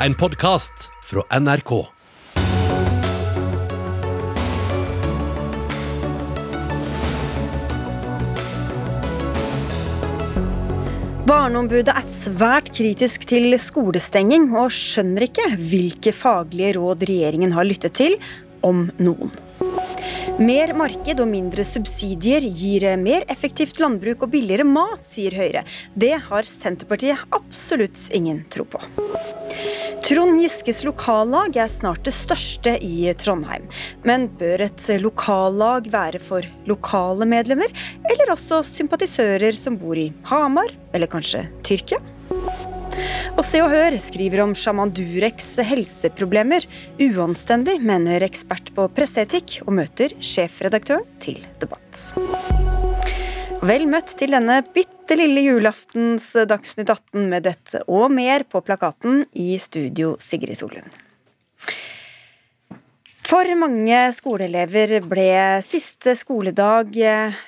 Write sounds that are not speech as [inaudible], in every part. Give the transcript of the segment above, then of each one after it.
en podkast fra NRK. Barneombudet er svært kritisk til skolestenging, og skjønner ikke hvilke faglige råd regjeringen har lyttet til, om noen. Mer marked og mindre subsidier gir mer effektivt landbruk og billigere mat, sier Høyre. Det har Senterpartiet absolutt ingen tro på. Trond Giskes lokallag er snart det største i Trondheim. Men bør et lokallag være for lokale medlemmer, eller også sympatisører som bor i Hamar, eller kanskje Tyrkia? Og Se og Hør skriver om sjaman Dureks helseproblemer. Uanstendig, mener ekspert på presseetikk, og møter sjefredaktøren til debatt. Vel møtt til denne bitte lille julaftens Dagsnytt 18 med dette og mer på plakaten i studio Sigrid Solund. For mange skoleelever ble siste skoledag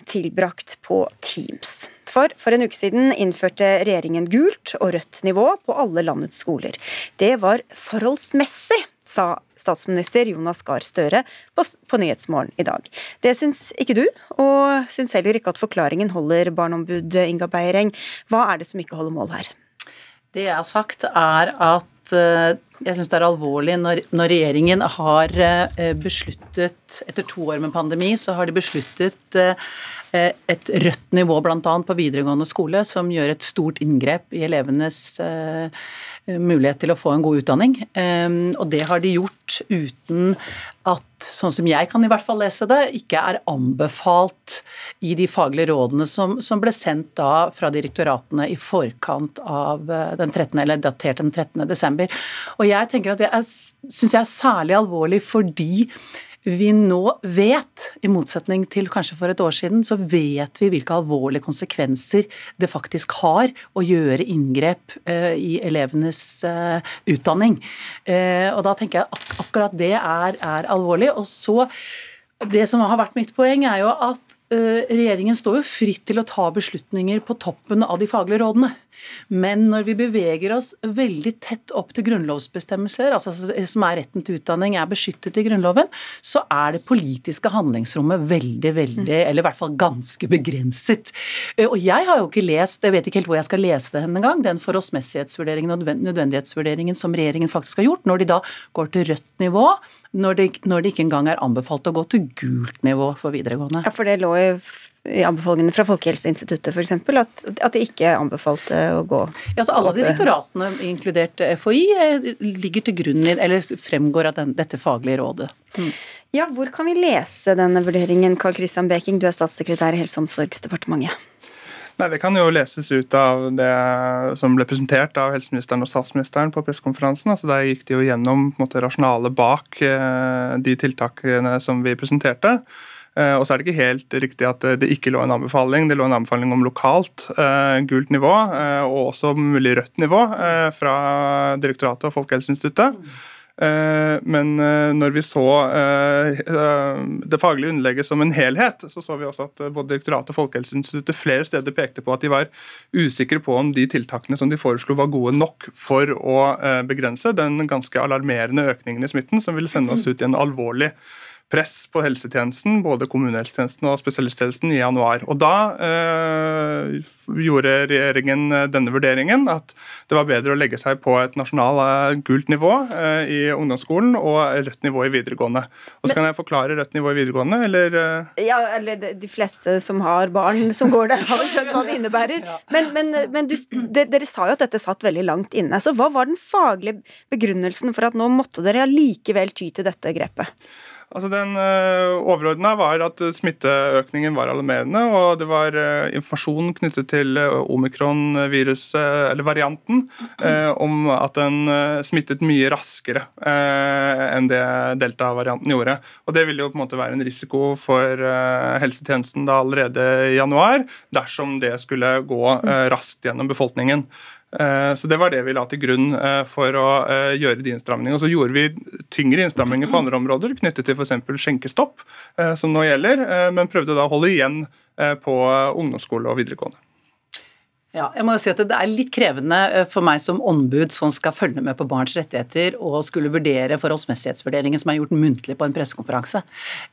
tilbrakt på Teams. For for en uke siden innførte regjeringen gult og rødt nivå på alle landets skoler. Det var forholdsmessig, sa statsminister Jonas Gahr Støre på, på Nyhetsmorgen i dag. Det syns ikke du, og syns heller ikke at forklaringen holder, barneombud Inga Beiereng. Hva er det som ikke holder mål her? Det jeg har sagt, er at eh, jeg syns det er alvorlig når, når, regjeringen har eh, besluttet, etter to år med pandemi, så har de besluttet eh, et rødt nivå bl.a. på videregående skole, som gjør et stort inngrep i elevenes eh, mulighet til å få en god utdanning. Eh, og det har de gjort uten at, sånn som jeg kan i hvert fall lese det, ikke er anbefalt i de faglige rådene som, som ble sendt da fra direktoratene i forkant av den 13., eller datert den 13. desember. Og jeg tenker at det syns jeg er særlig alvorlig fordi vi nå vet, i motsetning til kanskje for et år siden, så vet vi hvilke alvorlige konsekvenser det faktisk har å gjøre inngrep eh, i elevenes eh, utdanning. Eh, og da tenker jeg ak akkurat det er, er alvorlig. Og så Det som har vært mitt poeng, er jo at regjeringen står jo fritt til å ta beslutninger på toppen av de faglige rådene. Men når vi beveger oss veldig tett opp til grunnlovsbestemmelser, altså som er retten til utdanning er beskyttet i Grunnloven, så er det politiske handlingsrommet veldig, veldig, mm. eller i hvert fall ganske begrenset. Eh, og jeg har jo ikke lest, jeg vet ikke helt hvor jeg skal lese det en gang, den forholdsmessighetsvurderingen og nødvendighetsvurderingen som regjeringen faktisk har gjort, når de da går til rødt nivå når det, når det, ikke engang er anbefalt å gå til gult nivå for videregående. Ja, for det lå i i anbefalingene fra Folkehelseinstituttet f.eks. At, at de ikke anbefalte å gå ja, altså Alle direktoratene, inkludert FHI, eh, ligger til grunn i, eller fremgår av den, dette faglige rådet. Mm. Ja, Hvor kan vi lese denne vurderingen, Carl Christian Beking, du er statssekretær i Helse- og omsorgsdepartementet? Nei, Det kan jo leses ut av det som ble presentert av helseministeren og statsministeren på pressekonferansen. Altså der gikk de jo gjennom rasjonalet bak eh, de tiltakene som vi presenterte. Eh, og så er det ikke helt riktig at det ikke lå en anbefaling. Det lå en anbefaling om lokalt uh, gult nivå, og også mulig rødt nivå fra direktoratet og Folkehelseinstituttet. Men når vi så det faglige underlegget som en helhet, så så vi også at både direktoratet og Folkehelseinstituttet flere steder pekte på at de var usikre på om de tiltakene som de foreslo var gode nok for å begrense den ganske alarmerende økningen i smitten som ville sende oss ut i en alvorlig press på helsetjenesten, både kommunehelsetjenesten og spesialisthelsetjenesten, i januar. Og Da øh, gjorde regjeringen eh, denne vurderingen, at det var bedre å legge seg på et nasjonalt eh, gult nivå øh, i ungdomsskolen og rødt nivå i videregående. Og så Kan jeg forklare rødt nivå i videregående, eller? Ja, eller de fleste som har barn som går der, har skjønt hva det [laughs] innebærer. Men, men, men du, dere sa jo at dette satt veldig langt inne. Så hva var den faglige begrunnelsen for at nå måtte dere allikevel ty til dette grepet? Altså Den uh, overordna var at smitteøkningen var alarmerende, og det var uh, informasjon knyttet til uh, omikron-viruset, eller varianten, om at den smittet mye raskere enn det delta-varianten gjorde. Og Det ville jo på en måte være en risiko for helsetjenesten da allerede i januar, dersom det skulle gå raskt gjennom befolkningen. Eh, så Det var det vi la til grunn eh, for å eh, gjøre de innstramningene. Og så gjorde vi tyngre innstramninger på andre områder, knyttet til f.eks. skjenkestopp, som nå gjelder, men prøvde da å holde igjen på ungdomsskole og videregående. Ja, jeg må jo si at Det er litt krevende eh, for meg som ombud som skal følge med på barns rettigheter og skulle vurdere forholdsmessighetsvurderingen som er gjort muntlig på en pressekonferanse.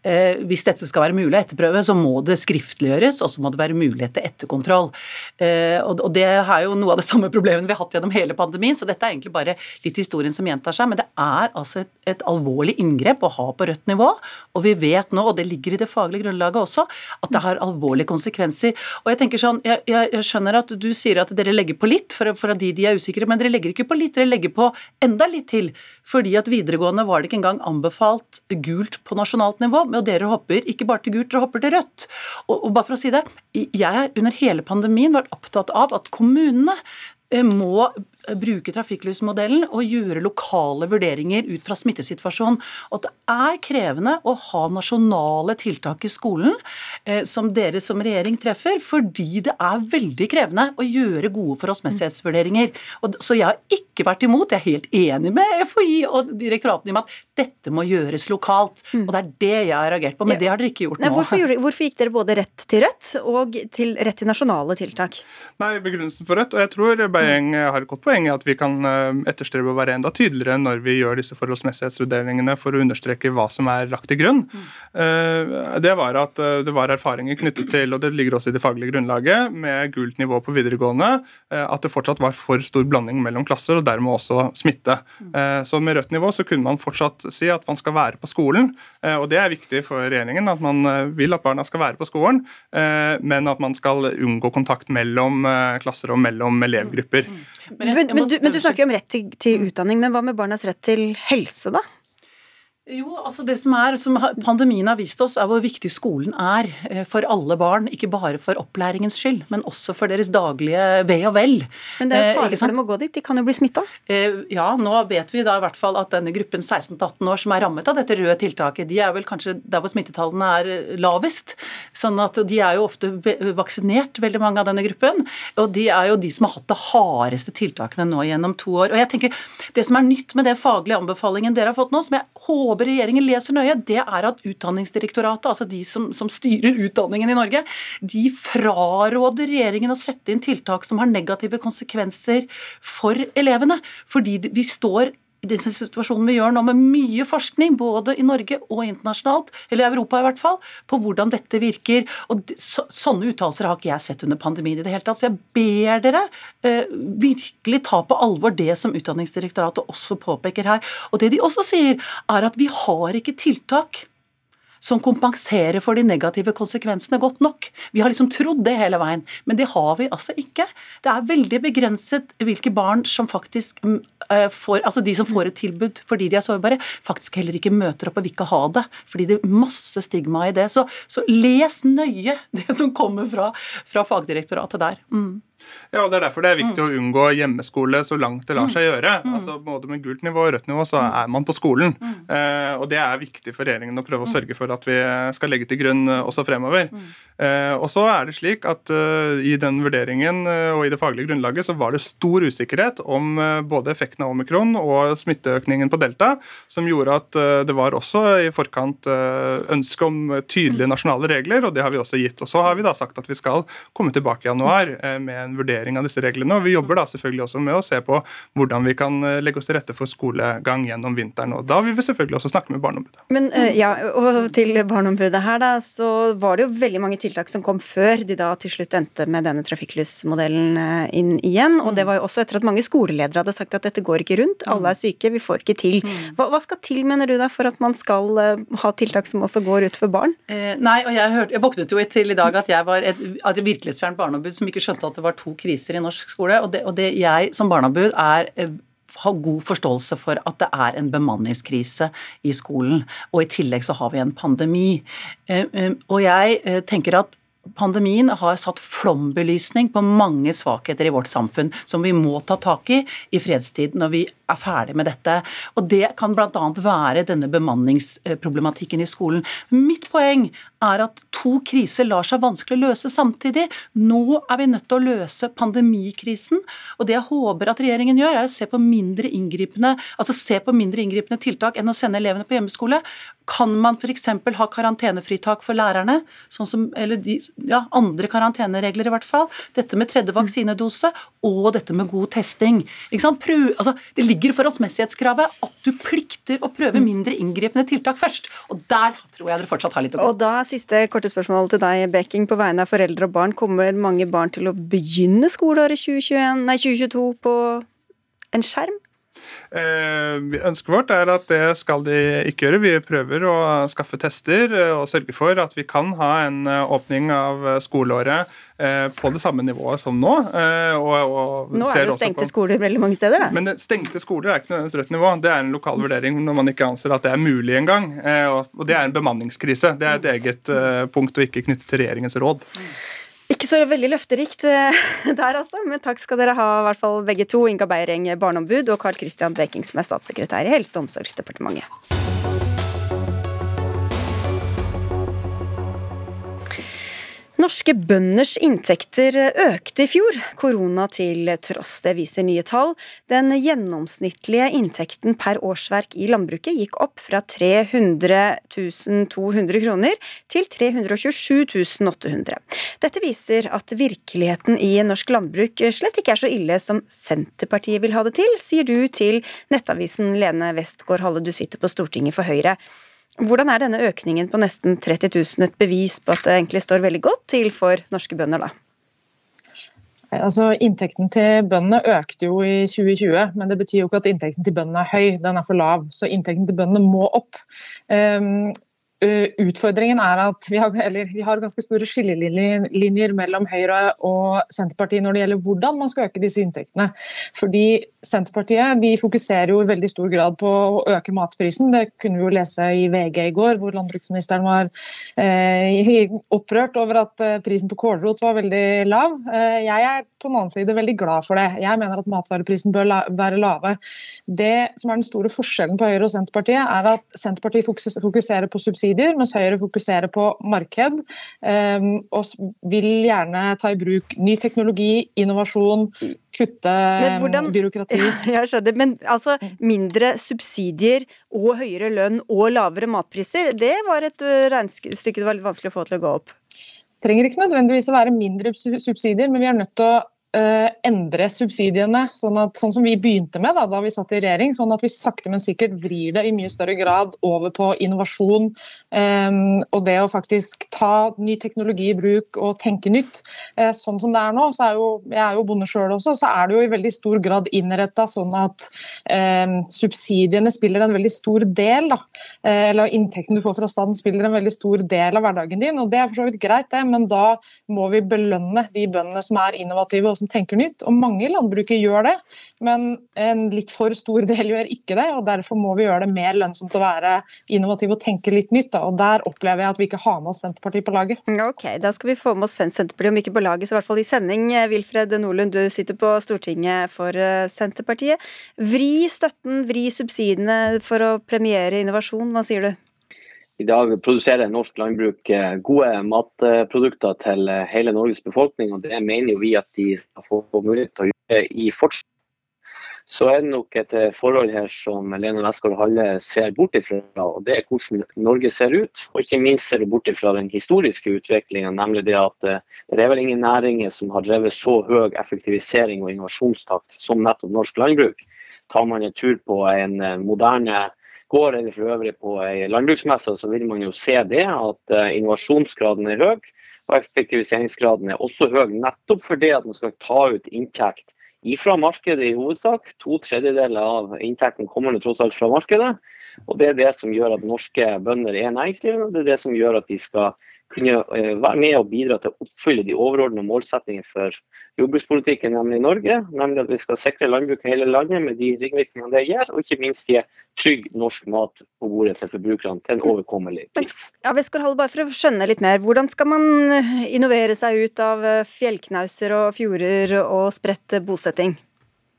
Eh, hvis dette skal være mulig å etterprøve, så må det skriftliggjøres, og så må det være mulighet til etterkontroll. Eh, og Det er jo noe av det samme problemet vi har hatt gjennom hele pandemien, så dette er egentlig bare litt historien som gjentar seg. Men det er altså et, et alvorlig inngrep å ha på rødt nivå, og vi vet nå, og det ligger i det faglige grunnlaget også, at det har alvorlige konsekvenser. Og jeg tenker sånn, jeg, jeg, jeg skjønner at du du sier at dere legger på litt for, for de, de er usikre, men dere legger ikke på litt, dere legger på enda litt til. Fordi at videregående var det ikke engang anbefalt gult på nasjonalt nivå, og dere hopper ikke bare til gult, dere hopper til rødt. Og, og bare for å si det, jeg har under hele pandemien vært opptatt av at kommunene eh, må bruke trafikklysmodellen og gjøre lokale vurderinger ut fra smittesituasjonen. Og at det er krevende å ha nasjonale tiltak i skolen eh, som dere som regjering treffer, fordi det er veldig krevende å gjøre gode forholdsmessighetsvurderinger. Og, så jeg har ikke vært imot, jeg er helt enig med FHI og direktoratene i at dette må gjøres lokalt. Og det er det jeg har reagert på, men det har dere ikke gjort nå. Hvorfor, hvorfor gikk dere både rett til Rødt og til rett til nasjonale tiltak? Nei, Begrunnelsen for Rødt, og jeg tror Bergjeng har et godt poeng poeng er at vi kan eh, etterstrebe å være enda tydeligere når vi gjør disse forholdsmessighetsvurderingene for å understreke hva som er lagt til grunn. Mm. Det var at eh, det var erfaringer knyttet til, og det ligger også i det faglige grunnlaget, med gult nivå på videregående, at det fortsatt var for stor blanding mellom klasser, og dermed også smitte. Mm. Så med rødt nivå så kunne man fortsatt si at man skal være på skolen, og det er viktig for regjeringen at man vil at barna skal være på skolen, men at man skal unngå kontakt mellom klasser og mellom elevgrupper. Mm. Men, jeg, jeg men, du, men, du, snakker jo om rett til, til, utdanning, men hva med barnas rett til helse, da? Jo, altså det som er, som Pandemien har vist oss, er hvor viktig skolen er eh, for alle barn. Ikke bare for opplæringens skyld, men også for deres daglige ve og vel. Men det er jo eh, farlig for dem å gå dit, de kan jo bli smitta? Eh, ja, nå vet vi da i hvert fall at denne gruppen 16-18 år som er rammet av dette røde tiltaket, de er vel kanskje der hvor smittetallene er lavest. Sånn at de er jo ofte vaksinert, veldig mange av denne gruppen. Og de er jo de som har hatt det hardeste tiltakene nå gjennom to år. Og jeg tenker, Det som er nytt med den faglige anbefalingen dere har fått nå, som jeg håper håper regjeringen leser nøye, det er at Utdanningsdirektoratet, altså de som, som styrer utdanningen i Norge, de fraråder regjeringen å sette inn tiltak som har negative konsekvenser for elevene. Fordi vi står i den situasjonen vi gjør nå, med mye forskning, både i Norge og internasjonalt, eller i Europa i hvert fall, på hvordan dette virker. Og så, Sånne uttalelser har ikke jeg sett under pandemien i det hele tatt. Så jeg ber dere eh, virkelig ta på alvor det som Utdanningsdirektoratet også påpeker her. Og det de også sier, er at vi har ikke tiltak som kompenserer for de negative konsekvensene godt nok. Vi har liksom trodd det hele veien, men det har vi altså ikke. Det er veldig begrenset hvilke barn som faktisk mm, eh, får, altså de som får et tilbud fordi de er sårbare, faktisk heller ikke møter opp og vil ikke ha det. Fordi det er masse stigma i det. Så, så les nøye det som kommer fra, fra fagdirektoratet der. Mm. Ja, og Det er derfor det er viktig mm. å unngå hjemmeskole så langt det lar seg mm. gjøre. Mm. Altså Både med gult nivå og rødt nivå så er man på skolen. Eh, og Det er viktig for regjeringen å prøve å sørge for at vi skal legge til grunn eh, også fremover. Eh, og så er det slik at uh, I den vurderingen uh, og i det faglige grunnlaget så var det stor usikkerhet om uh, både effekten av omikron og smitteøkningen på delta, som gjorde at det var også i forkant ønske om tydelige nasjonale regler, og det har vi også gitt. Og Så har vi da sagt at vi skal komme tilbake i januar med en vurdering av disse reglene. og Vi jobber da selvfølgelig også med å se på hvordan vi kan eh, legge oss til rette for skolegang gjennom vinteren. og Da vil vi selvfølgelig også snakke med Barneombudet. Men uh, ja, og til Barneombudet her, da, så var det jo veldig mange tiltak som kom før de da til slutt endte med denne trafikklysmodellen uh, inn igjen. Og det var jo også etter at mange skoleledere hadde sagt at dette går ikke rundt, alle er syke, vi får ikke til. Hva, hva skal til, mener du da, for at man skal ha tiltak som også går ut for barn? nei, og jeg, hørte, jeg våknet jo til i dag at jeg var et, et virkelighetsfjernt barneombud som ikke skjønte at det var to kriser i norsk skole. Og det, og det jeg som barneombud er ha har god forståelse for at det er en bemanningskrise i skolen. Og i tillegg så har vi en pandemi. Eh, eh, og jeg tenker at Pandemien har satt flombelysning på mange svakheter i vårt samfunn som vi må ta tak i i fredstid når vi er ferdig med dette. Og Det kan bl.a. være denne bemanningsproblematikken i skolen. Mitt poeng er at to kriser lar seg vanskelig løse samtidig. Nå er vi nødt til å løse pandemikrisen. Og det jeg håper at regjeringen gjør, er å se på mindre inngripende, altså se på mindre inngripende tiltak enn å sende elevene på hjemmeskole. Kan man f.eks. ha karantenefritak for lærerne, sånn som, eller de ja, andre karanteneregler, i hvert fall. Dette med tredje vaksinedose og dette med god testing. Prøv, altså, det ligger i forholdsmessighetskravet at du plikter å prøve mindre inngripende tiltak først. Og der tror jeg dere fortsatt har litt å gå. Og da siste korte spørsmål til deg, Beking. På vegne av foreldre og barn, kommer mange barn til å begynne skoleåret 2021, nei, 2022 på en skjerm? Eh, ønsket vårt er at det skal de ikke gjøre. Vi prøver å skaffe tester eh, og sørge for at vi kan ha en eh, åpning av skoleåret på det samme nivået som nå. Og, og nå er det jo stengte på, skoler veldig mange steder, da. Men stengte skoler er ikke nødvendigvis rødt nivå. Det er en lokal vurdering når man ikke anser at det er mulig engang. Og det er en bemanningskrise. Det er et eget punkt og ikke knyttet til regjeringens råd. Ikke så veldig løfterikt eh, [laughs] der, altså, men takk skal dere ha, i hvert fall begge to. Inga Beiring, barneombud, og Carl Christian Beking, som er statssekretær i Helse- og omsorgsdepartementet. Norske bønders inntekter økte i fjor, korona til tross. Det viser nye tall. Den gjennomsnittlige inntekten per årsverk i landbruket gikk opp fra 300 200 kroner til 327 800. Dette viser at virkeligheten i norsk landbruk slett ikke er så ille som Senterpartiet vil ha det til, sier du til Nettavisen Lene Westgård Halle, du sitter på Stortinget for Høyre. Hvordan er denne økningen på nesten 30 000 et bevis på at det egentlig står veldig godt til for norske bønder, da? Altså, Inntekten til bøndene økte jo i 2020, men det betyr jo ikke at inntekten til bøndene er høy, den er for lav. Så inntekten til bøndene må opp. Um, utfordringen er at vi har, vi har, ganske store skillelinjer mellom Høyre og Senterpartiet når det gjelder hvordan man skal øke disse inntektene. Fordi Senterpartiet de fokuserer jo i veldig stor grad på å øke matprisen. Det kunne vi jo lese i VG i går, hvor landbruksministeren var eh, opprørt over at eh, prisen på kålrot var veldig lav. Eh, jeg er på den annen side veldig glad for det. Jeg mener at matvareprisen bør la, være lave. Det som er den store forskjellen på Høyre og Senterpartiet, er at Senterpartiet fokuserer på subsidier subsidier, mens Høyre fokuserer på marked ehm, og vil gjerne ta i bruk ny teknologi, innovasjon, kutte hvordan, byråkrati. [laughs] Jeg skjønner, men altså mindre subsidier og høyere lønn og lavere matpriser, det var et regnestykke det var litt vanskelig å få til å gå opp? Trenger ikke nødvendigvis å være mindre subsidier, men vi er nødt til å uh, endre subsidiene, sånn, at, sånn, som vi begynte med da, da, vi satt i regjering. Sånn at vi sakte, men sikkert vrir det i mye større grad over på innovasjon. Um, og det å faktisk ta ny teknologi i bruk og tenke nytt. Uh, sånn som det er nå, så er jo, jeg er jo bonde sjøl også, så er det jo i veldig stor grad innretta sånn at um, subsidiene spiller en veldig stor del. Da. Uh, eller inntekten du får fra staten spiller en veldig stor del av hverdagen din. og Det er for så vidt greit, det, men da må vi belønne de bøndene som er innovative og som tenker nytt. Og mange i landbruket gjør det, men en litt for stor del gjør ikke det. og Derfor må vi gjøre det mer lønnsomt å være innovativ og tenke litt nytt. Da. og Der opplever jeg at vi ikke har med oss Senterpartiet på laget. Ok, Da skal vi få med oss Senterpartiet, om ikke på laget, så i hvert fall i sending. Wilfred Nordlund, du sitter på Stortinget for eh, Senterpartiet. Vri støtten, vri subsidiene for å premiere innovasjon, hva sier du? I dag produserer norsk landbruk eh, gode matprodukter til eh, hele Norges befolkning, og det mener jo vi at de skal få mulighet til å gjøre i fortsatt. Så er det nok et eh, forhold her som Lene Westgård Halle ser bort ifra, og det er hvordan Norge ser ut. Og ikke minst ser det bort ifra den historiske utviklinga, nemlig det at det er vel ingen næringer som har drevet så høy effektivisering og innovasjonstakt som nettopp norsk landbruk. Tar man en tur på en moderne går eller for øvrig på ei landbruksmesse, så vil man jo se det at eh, innovasjonsgraden er høy. Og effektiviseringsgraden er også høy, nettopp fordi at man skal ta ut inntekt ifra markedet i hovedsak. To tredjedeler av inntekten kommer tross alt fra markedet. Og Det er det som gjør at norske bønder er næringsdrivende, og det er det som gjør at de skal kunne eh, være med og bidra til å oppfylle de overordnede målsettingene for jordbrukspolitikken nemlig i Norge. Nemlig at vi skal sikre landbruket i hele landet med de ringvirkningene det gjør, og ikke minst gi trygg norsk mat på bordet til forbrukerne til en overkommelig pris. Ja, Westgård bare for å skjønne litt mer. Hvordan skal man innovere seg ut av fjellknauser og fjorder og spredt bosetting?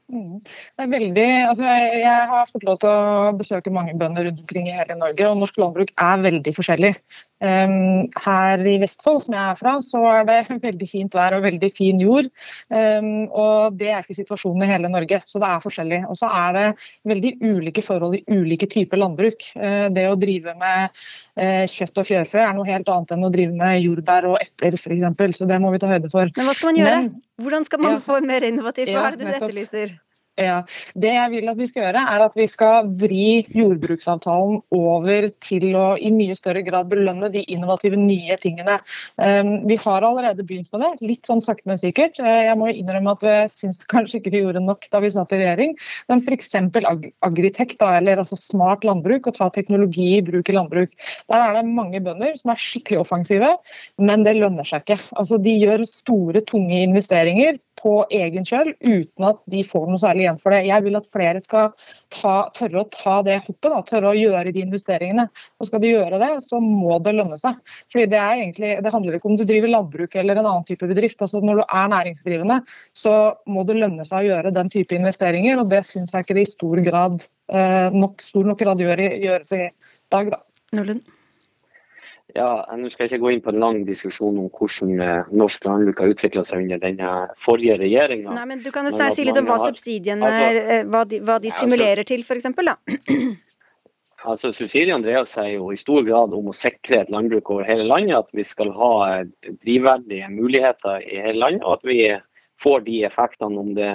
Mm. Det er veldig, altså jeg, jeg, har fått lov til å besøke mange bønder rundt omkring i hele Norge, og norsk landbruk er veldig forskjellig. Um, her i Vestfold, som jeg er fra, så er det [laughs] veldig fint vær og veldig fin jord. Um, og Det er ikke situasjonen i hele Norge, så det er forskjellig. Og så er det veldig ulike forhold i ulike typer landbruk. Uh, det å drive med uh, kjøtt og fjørfe er noe helt annet enn å drive med jordbær og epler f.eks., så det må vi ta høyde for. Men hva skal man gjøre? Men, Hvordan skal man ja, få mer innovativt? Hva er det du etterlyser? Ja, Det jeg vil at vi skal gjøre, er at vi skal vri jordbruksavtalen over til å i mye større grad belønne de innovative nye tingene. Um, vi har allerede begynt med det, litt sånn sakte, men sikkert. Uh, jeg må innrømme at jeg syns [laughs] kanskje ikke vi gjorde nok da vi satt i regjering. Men f.eks. Ag Agritech, da, eller altså smart landbruk, og ta teknologi i bruk i landbruk. Der er det mange bønder som er skikkelig offensive, men det lønner seg ikke. Altså, de gjør store, tunge investeringer på egen kjøl uten at de får noe særlig igjen for det. Jeg vil at flere skal ta, tørre å ta det hoppet, da, tørre å gjøre de investeringene. Og Skal de gjøre det, så må det lønne seg. Fordi Det, egentlig, det handler ikke om du driver landbruk eller en annen type bedrift. Altså Når du er næringsdrivende, så må det lønne seg å gjøre den type investeringer, og det syns jeg ikke det i stor grad eh, nok, stor nok grad gjør, gjøres i dag. da. Nordlund. Ja, Nå skal jeg ikke gå inn på en lang diskusjon om hvordan eh, norsk landbruk har utvikla seg under denne forrige regjeringa. Nei, men Du kan jo si litt om hva subsidiene altså, eh, hva de, hva de stimulerer [clears throat] altså, til, f.eks. da? Altså, Subsidiene dreier seg jo i stor grad om å sikre et landbruk over hele landet. At vi skal ha eh, drivverdige muligheter i hele landet, og at vi får de effektene om det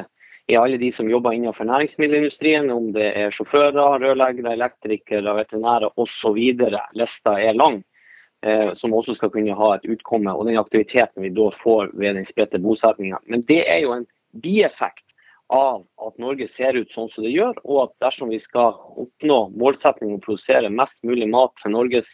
er alle de som jobber innenfor næringsmiddelindustrien, om det er sjåfører, rørleggere, elektrikere, veterinærer osv. Lista er lang som også skal kunne ha et utkomme, og den aktiviteten vi da får ved den spredte bosettinga. Men det er jo en bieffekt av at Norge ser ut sånn som det gjør, og at dersom vi skal oppnå målsettingen om å produsere mest mulig mat til Norges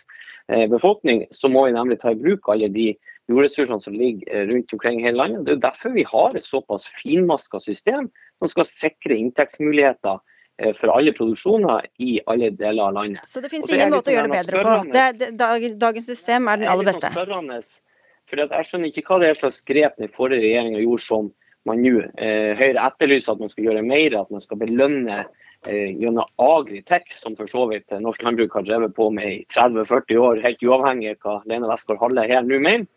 eh, befolkning, så må vi nemlig ta i bruk alle de jordressursene som ligger eh, rundt omkring i hele landet. Det er derfor vi har et såpass finmaska system som skal sikre inntektsmuligheter Eh, for alle produksjoner i alle deler av landet. Så det finnes ingen måte å gjøre det bedre på? Det, det, dagens system er den aller beste? For Jeg skjønner ikke hva det er slags grep den forrige regjeringa gjorde som man nå eh, Høyre etterlyser at man skal gjøre mer, at man skal belønne eh, gjennom Agritech, som for så vidt norsk landbruk har drevet på med i 30-40 år, helt uavhengig av hva Lene Westgård Halle her nå mener.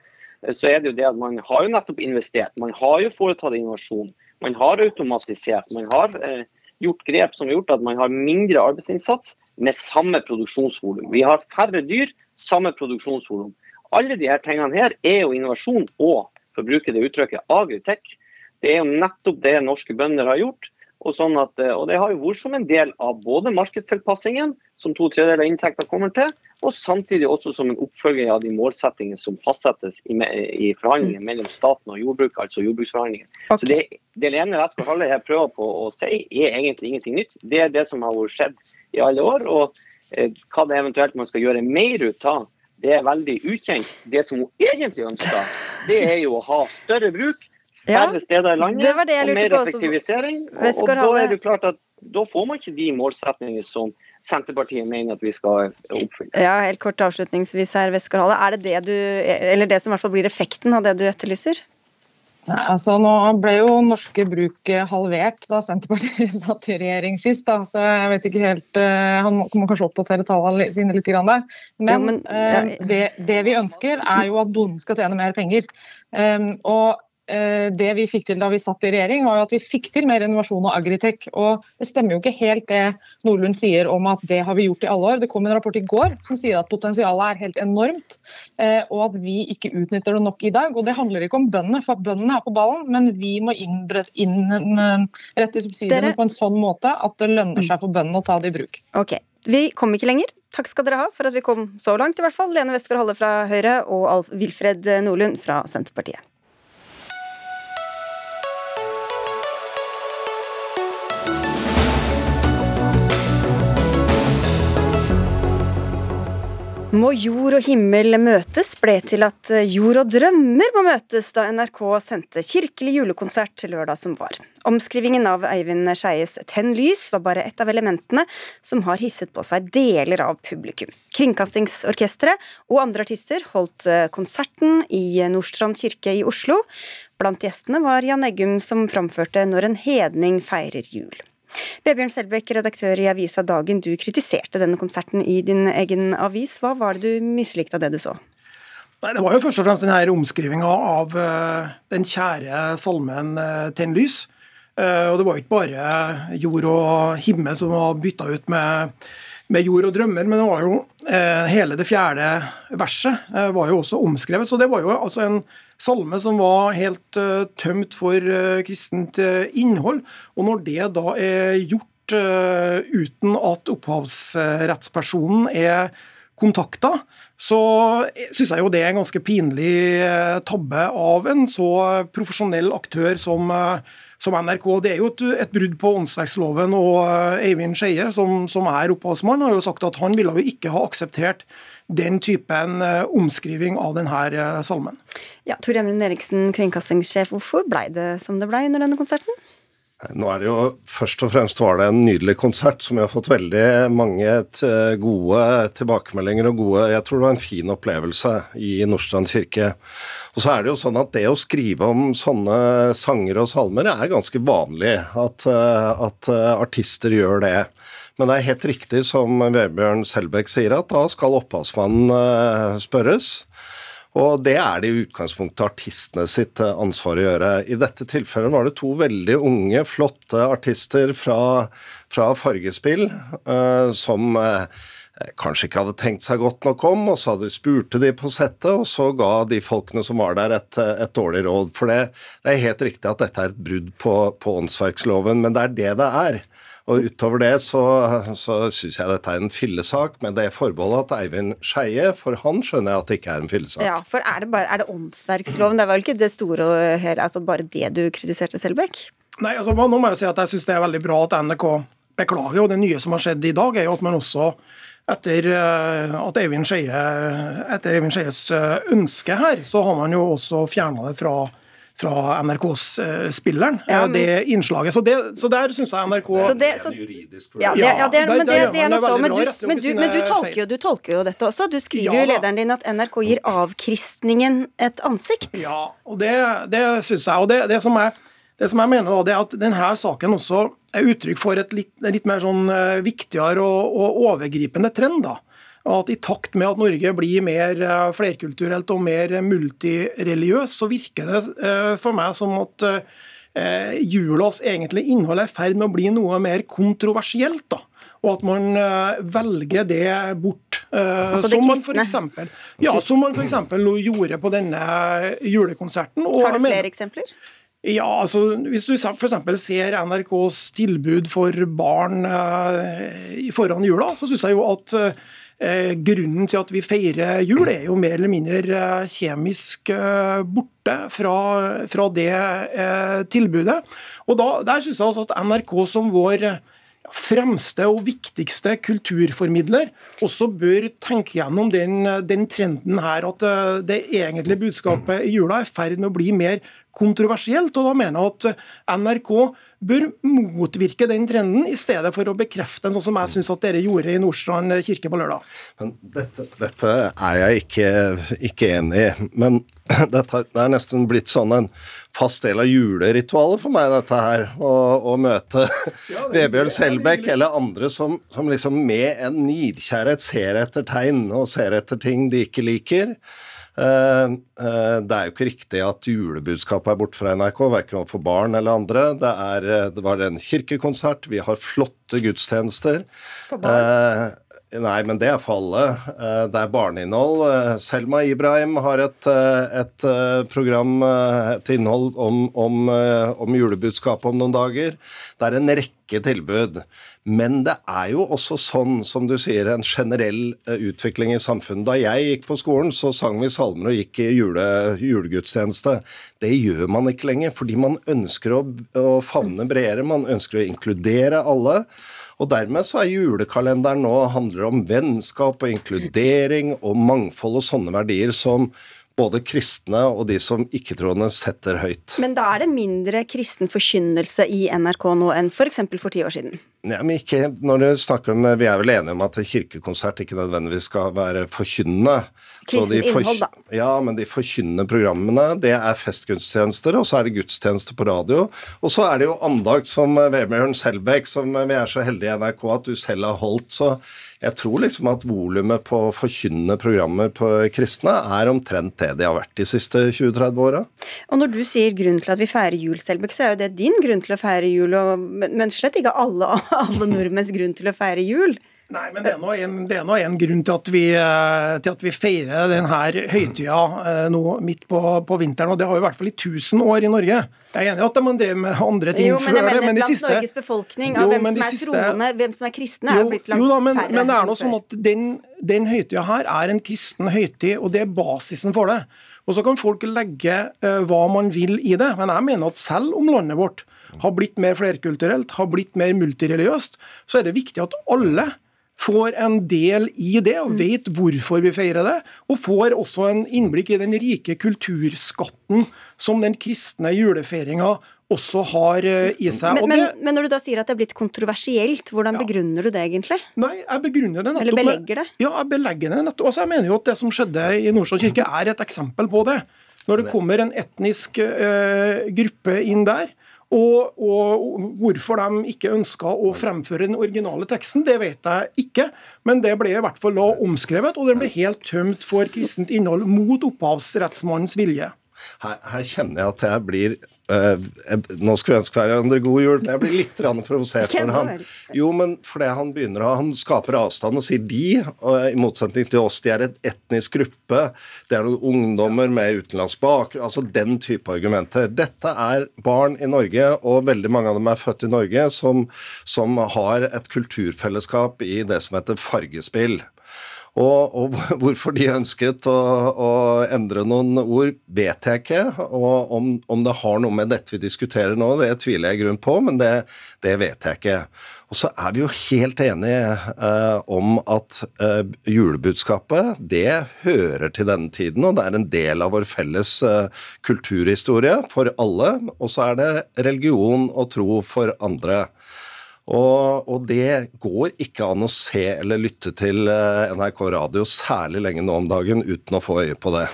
Eh, så er det jo det at man har jo nettopp investert. Man har jo foretatt innovasjon. Man har automatisert. Man har eh, gjort grep som har gjort at man har mindre arbeidsinnsats med samme produksjonsvolum. Vi har færre dyr, samme produksjonsvolum. Alle disse tingene her er jo innovasjon og, for å bruke det uttrykket, agritech. Det er jo nettopp det norske bønder har gjort. Og, sånn at, eh, og Det har jo vært som en del av både markedstilpassingen, som to tredjedeler av inntekten kommer til, og samtidig også som en oppfølging av de målsettingene som fastsettes i, i forhandlingene mellom staten og jordbruket, altså jordbruksforhandlingene. Okay. Så det, det Lene Westgård Halle her prøver på å si, er egentlig ingenting nytt. Det er det som har skjedd i alle år. og eh, Hva det eventuelt man skal gjøre mer ut av, det er veldig ukjent. Det som hun egentlig ønsker, det er jo å ha større bruk færre ja, steder i landet det det og mer effektivisering. Og, og da er det klart at da får man ikke de målsetningene som Senterpartiet mener at vi skal oppfylle. Ja, helt kort avslutningsvis her, Westgård Er det det du, eller det som i hvert fall blir effekten av det du etterlyser? Nei, altså Nå ble jo norske bruk halvert da Senterpartiet [laughs] satt i regjering sist. Da, så jeg vet ikke helt, uh, Han må kanskje oppdatere tallene sine litt grann der. Men, ja, men ja. uh, det, det, vi ønsker, er jo at bonden skal tjene mer penger. Um, og Eh, det vi fikk til da vi satt i regjering, var jo at vi fikk til mer innovasjon og agritech. Og det stemmer jo ikke helt det Nordlund sier om at det har vi gjort i alle år. Det kom en rapport i går som sier at potensialet er helt enormt, eh, og at vi ikke utnytter det nok i dag. Og det handler ikke om bøndene, for bøndene er på ballen, men vi må innrette subsidiene på en sånn måte at det lønner seg for bøndene å ta det i bruk. Ok, Vi kom ikke lenger. Takk skal dere ha for at vi kom så langt, i hvert fall. Lene Westgård Halle fra Høyre og Alf Wilfred Nordlund fra Senterpartiet. Må jord og himmel møtes ble til at jord og drømmer må møtes da NRK sendte kirkelig julekonsert lørdag som var. Omskrivingen av Eivind Skeies 'Tenn lys' var bare ett av elementene som har hisset på seg deler av publikum. Kringkastingsorkesteret og andre artister holdt eh, konserten i Nordstrand kirke i Oslo. Blant gjestene var Jan Eggum som framførte 'Når en hedning feirer jul'. Vebjørn Selbekk, redaktør i avisa Dagen, du kritiserte denne konserten i din egen avis. Hva var det du mislikte av det du så? Nei, Det var jo først og fremst denne omskrivinga av uh, den kjære salmen uh, 'Tenn lys'. Uh, og Det var jo ikke bare jord og himmel som var bytta ut med, med, jord og drømmer, men det var jo hele det fjerde verset var jo også omskrevet. Så det var jo altså en salme som var helt uh, tømt for uh, kristent uh, innhold. Og når det da er gjort uten at opphavsrettspersonen er kontakta, så syns jeg jo det er en ganske pinlig tabbe av en så profesjonell aktør som som NRK. Det er jo et, et brudd på åndsverksloven. og Eivind Skeie, som, som, er opphavsmann, har jo sagt at han ville jo ikke ha akseptert den typen eh, omskriving av denne eh, salmen. Ja, Tor Emren Eriksen, kringkastingssjef, hvorfor ble det som det ble under denne konserten? Nå er det jo Først og fremst var det en nydelig konsert som jeg har fått veldig mange gode tilbakemeldinger og gode Jeg tror det var en fin opplevelse i Nordstrand kirke. Og så er det jo sånn at det å skrive om sånne sanger og salmer er ganske vanlig. At, at artister gjør det. Men det er helt riktig som Vebjørn Selbekk sier, at da skal opphavsmannen eh, spørres. Og det er det i utgangspunktet artistene sitt eh, ansvar å gjøre. I dette tilfellet var det to veldig unge, flotte artister fra, fra Fargespill uh, som uh, kanskje ikke hadde tenkt seg godt nok om, og så hadde spurte de på settet, og så ga de folkene som var der, et, et dårlig råd. For det, det, er helt riktig at dette er et brudd på, på åndsverksloven, men det er det det er. Og utover det så, så syns jeg dette er en fillesak, med det forbeholdet at Eivind Skeie, for han skjønner jeg at det ikke er en fillesak. Ja, for er det, bare, er det åndsverksloven? Det er vel ikke det store her, altså bare det du kritiserte, Selbekk? Nei, altså nå må jeg si at jeg syns det er veldig bra at NRK beklager, og det nye som har skjedd i dag, er jo at man også etter eh, at Eivind Skeie, Skeies eh, ønske her, så har man jo også fjerna det fra fra NRK-spilleren, ja, eh, men... det innslaget. Så, det, så der syns jeg NRK så det, så... Ja, det, ja, det, men det, det er noe så. Men, du, men, du, men du, tolker jo, du, tolker jo, dette også. Du skriver jo i lederen din at NRK gir avkristningen et ansikt. Ja, og det, det syns jeg. Og det, som jeg, det som jeg mener, da, det er at denne saken også er uttrykk for et litt, litt mer sånn eh, viktigere og, og overgripende trend. da at i takt med at Norge blir mer eh, flerkulturelt og mer multireligiøst, så virker det eh, for meg som at eh, julas egentlige innhold er i ferd med å bli noe mer kontroversielt. da og at man velger det bort. Altså det som, man for eksempel, ja, som man f.eks. gjorde på denne julekonserten. Har du flere eksempler? Ja, altså Hvis du f.eks. ser NRKs tilbud for barn foran jula, så syns jeg jo at grunnen til at vi feirer jul, er jo mer eller mindre eh, kjemisk eh, borte fra, fra det tilbudet. Og da, Der syns jeg altså at NRK som vår fremste og viktigste kulturformidler også bør tenke gjennom den, den trenden her at det egentlige budskapet i jula er i ferd med å bli mer kontroversielt. og Da mener jeg at NRK bør motvirke den trenden, i stedet for å bekrefte den, sånn som jeg syns at dere gjorde i Nordstrand kirke på lørdag. Men dette, dette er jeg ikke, ikke enig i. Men [clears throat] dette, det er nesten blitt sånn en fast del av juleritualet for meg, dette her. Å, å møte ja, Vebjørn Selbekk eller andre som, som liksom med en nidkjærhet ser etter tegn og ser etter ting de ikke liker. Eh, eh, det er jo ikke riktig at julebudskapet er borte fra NRK, verken overfor barn eller andre. Det, er, eh, det, var en kirkekonsert, vi har flotte gudstjenester. For barn? Nei, men det er for alle. Det er barneinnhold. Selma Ibrahim har et, et program, et innhold om, om, om julebudskapet om noen dager. Det er en rekke tilbud. Men det er jo også sånn, som du sier, en generell eh, utvikling i samfunnet. Da jeg gikk på skolen, så sang vi salmer og gikk i jule, julegudstjeneste. Det gjør man ikke lenger, fordi man ønsker å, å favne bredere. Man ønsker å inkludere alle. Og dermed så er julekalenderen nå handler om vennskap og inkludering og mangfold og sånne verdier som både kristne og de som ikke-troende setter høyt. Men da er det mindre kristen forkynnelse i NRK nå enn f.eks. For, for ti år siden? Nei, men ikke når du snakker om, Vi er vel enige om at kirkekonsert ikke nødvendigvis skal være forkynnende. Kristen innhold, da. Ja, men de forkynnende programmene, det er festgudstjenester, og så er det gudstjenester på radio. Og så er det jo andakt som Vebjørn Selbekk, som vi er så heldige i NRK at du selv har holdt. Så jeg tror liksom at volumet på forkynnende programmer på kristne er omtrent det de har vært de siste 20-30 åra. Og når du sier grunn til at vi feirer jul, Selbekk, så er jo det din grunn til å feire jul, og, men slett ikke alle, [laughs] alle nordmenns grunn til å feire jul. Nei, men det er nå en, en, grunn til at, vi, eh, til at vi feirer denne høytida eh, nå midt på, på, vinteren. og Det har jo i hvert fall i 1000 år i Norge. Jeg er enig i at man drev med andre ting jo, men før det. Men de siste, Norges befolkning, av jo, hvem som er siste, troende, hvem som er kristne, er jo blitt langt jo da, men, færre. Men det er noe sånn at den, den høytida her er en kristen høytid, og det er basisen for det. Og Så kan folk legge uh, hva man vil i det, men jeg mener at selv om landet vårt har blitt mer flerkulturelt, har blitt mer multireligiøst, så er det viktig at alle får en del i det og vet hvorfor vi feirer det, og får også en innblikk i den rike kulturskatten som den kristne julefeiringa også har eh, i seg. Men, men, men, når du da sier at det er blitt kontroversielt, hvordan ja. begrunner du det egentlig? Nei, jeg begrunner det nettopp Eller belegger det? Ja, jeg belegger det nettopp. Altså, jeg mener jo at det som skjedde i Nordstrand kirke er et eksempel på det. Når det kommer en etnisk uh, gruppe inn der, og, og, hvorfor de ikke ønska å fremføre den originale teksten, det vet jeg ikke. Men det ble i hvert fall omskrevet, og den ble helt tømt for kristent innhold mot opphavsrettsmannens vilje. Her, her kjenner jeg at jeg blir Uh, nå skulle vi ønske hverandre god jul, men jeg blir litt provosert når han Jo, men fordi han begynner å Han skaper avstand og sier de, og i motsetning til oss, de er et etnisk gruppe. Det er noen ungdommer med utenlandsk bakgrunn. Altså den type argumenter. Dette er barn i Norge, og veldig mange av dem er født i Norge, som, som har et kulturfellesskap i det som heter fargespill. Og, og, [laughs] hvorfor de ønsket å, å, endre noen ord, vet jeg ikke. Og om, om, det har noe med dette vi diskuterer nå, det tviler jeg i grunn på, men det, det, vet jeg ikke. Og så er vi jo helt enige eh, om at eh, julebudskapet det hører til denne tiden, og det er en del av vår felles eh, kulturhistorie for alle. Og så er det religion og tro for andre. Og, og, det går ikke an å se eller lytte til eh, NRK radio særlig lenge nå om dagen uten å få øye på det.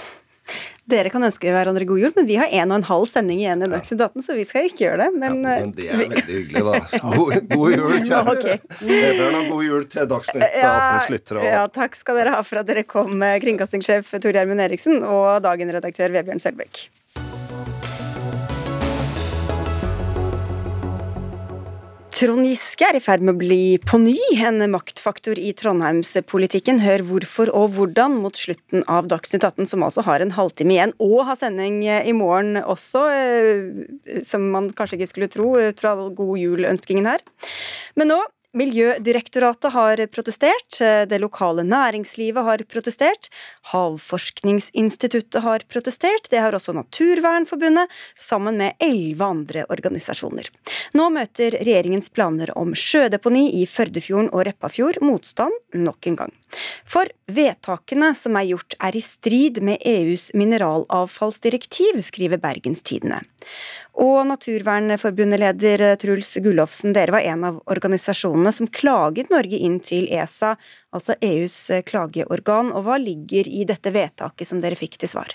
Dere kan ønske hverandre god jul, men vi har en og en halv sending igjen i Dagsnytt 18, så vi skal ikke gjøre det. Men, ja, men det er veldig hyggelig, da. [laughs] God, god jul, kjære. Okay. Vebjørn, og god jul til Dagsnytt 18 lyttere. Ja, takk skal dere ha for at dere kom, eh, kringkastingssjef Tor Gjermund Eriksen og dagen-redaktør Vebjørn Selbekk. Trond Giske er i ferd med å bli på ny en maktfaktor i trondheimspolitikken. Hør hvorfor og hvordan mot slutten av Dagsnytt 18, som altså har en halvtime igjen, og har sending i morgen også, eh, som man kanskje ikke skulle tro ut fra god jul-ønskingen her. Men nå Miljødirektoratet har protestert, det lokale næringslivet har protestert, Havforskningsinstituttet har protestert, det har også Naturvernforbundet, sammen med elleve andre organisasjoner. Nå møter regjeringens planer om sjødeponi i Førdefjorden og Repparfjord motstand nok en gang. For vedtakene som er gjort er i strid med EUs mineralavfallsdirektiv, skriver Bergenstidene. Og Naturvernforbundet-leder Truls Gullofsen, dere var en av organisasjonene som klaget Norge inn til ESA, altså EUs klageorgan. Og hva ligger i dette vedtaket som dere fikk til svar?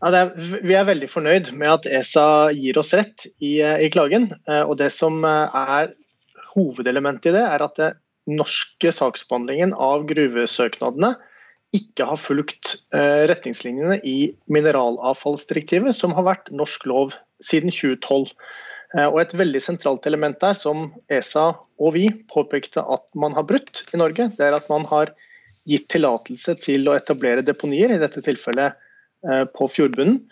Ja, er, vi er veldig fornøyd med at ESA gir oss rett i, i klagen. Eh, og Det som er hovedelementet i det, er at det norske saksbehandlingen av gruvesøknadene ikke har fulgt eh, retningslinjene i mineralavfallsdirektivet, som har vært norsk lov siden 2012. Eh, og Et veldig sentralt element der, som ESA og vi påpekte at man har brutt i Norge, det er at man har gitt tillatelse til å etablere deponier, i dette tilfellet eh, på fjordbunnen,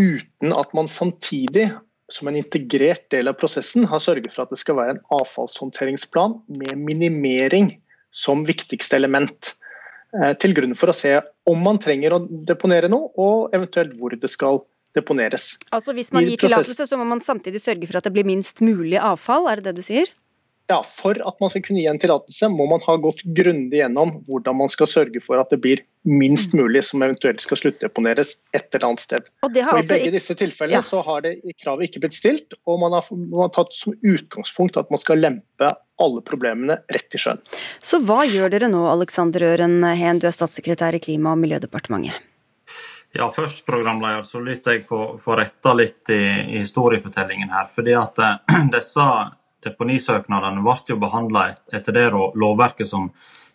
uten at man samtidig som en integrert del av prosessen har sørget for at det skal være en avfallshåndteringsplan med minimering som viktigste element. Eh, til grunn for å se om man trenger å deponere noe, og eventuelt hvor det skal deponeres. Altså Hvis man gir tillatelse, så må man samtidig sørge for at det blir minst mulig avfall, er det det du sier? ja, for at man skal kunne gi en tillatelse, må man ha gått grundig gjennom hvordan man skal sørge for at det blir minst mulig som eventuelt skal sluttdeponeres et eller annet sted. Og det har Og I altså begge disse tilfellene Ja. så har det i kravet ikke blitt stilt, og man har, man har tatt som utgangspunkt at man skal lempe alle problemene rett i sjøen. Så hva gjør dere nå, Alexander Øren Heen, du er statssekretær i Klima- og miljødepartementet? Ja, først programleder, så lytter jeg få, få retta litt i, i historiefortellingen her. fordi at eh, [clears throat] disse deponisøknadene ble jo behandla etter det lovverket som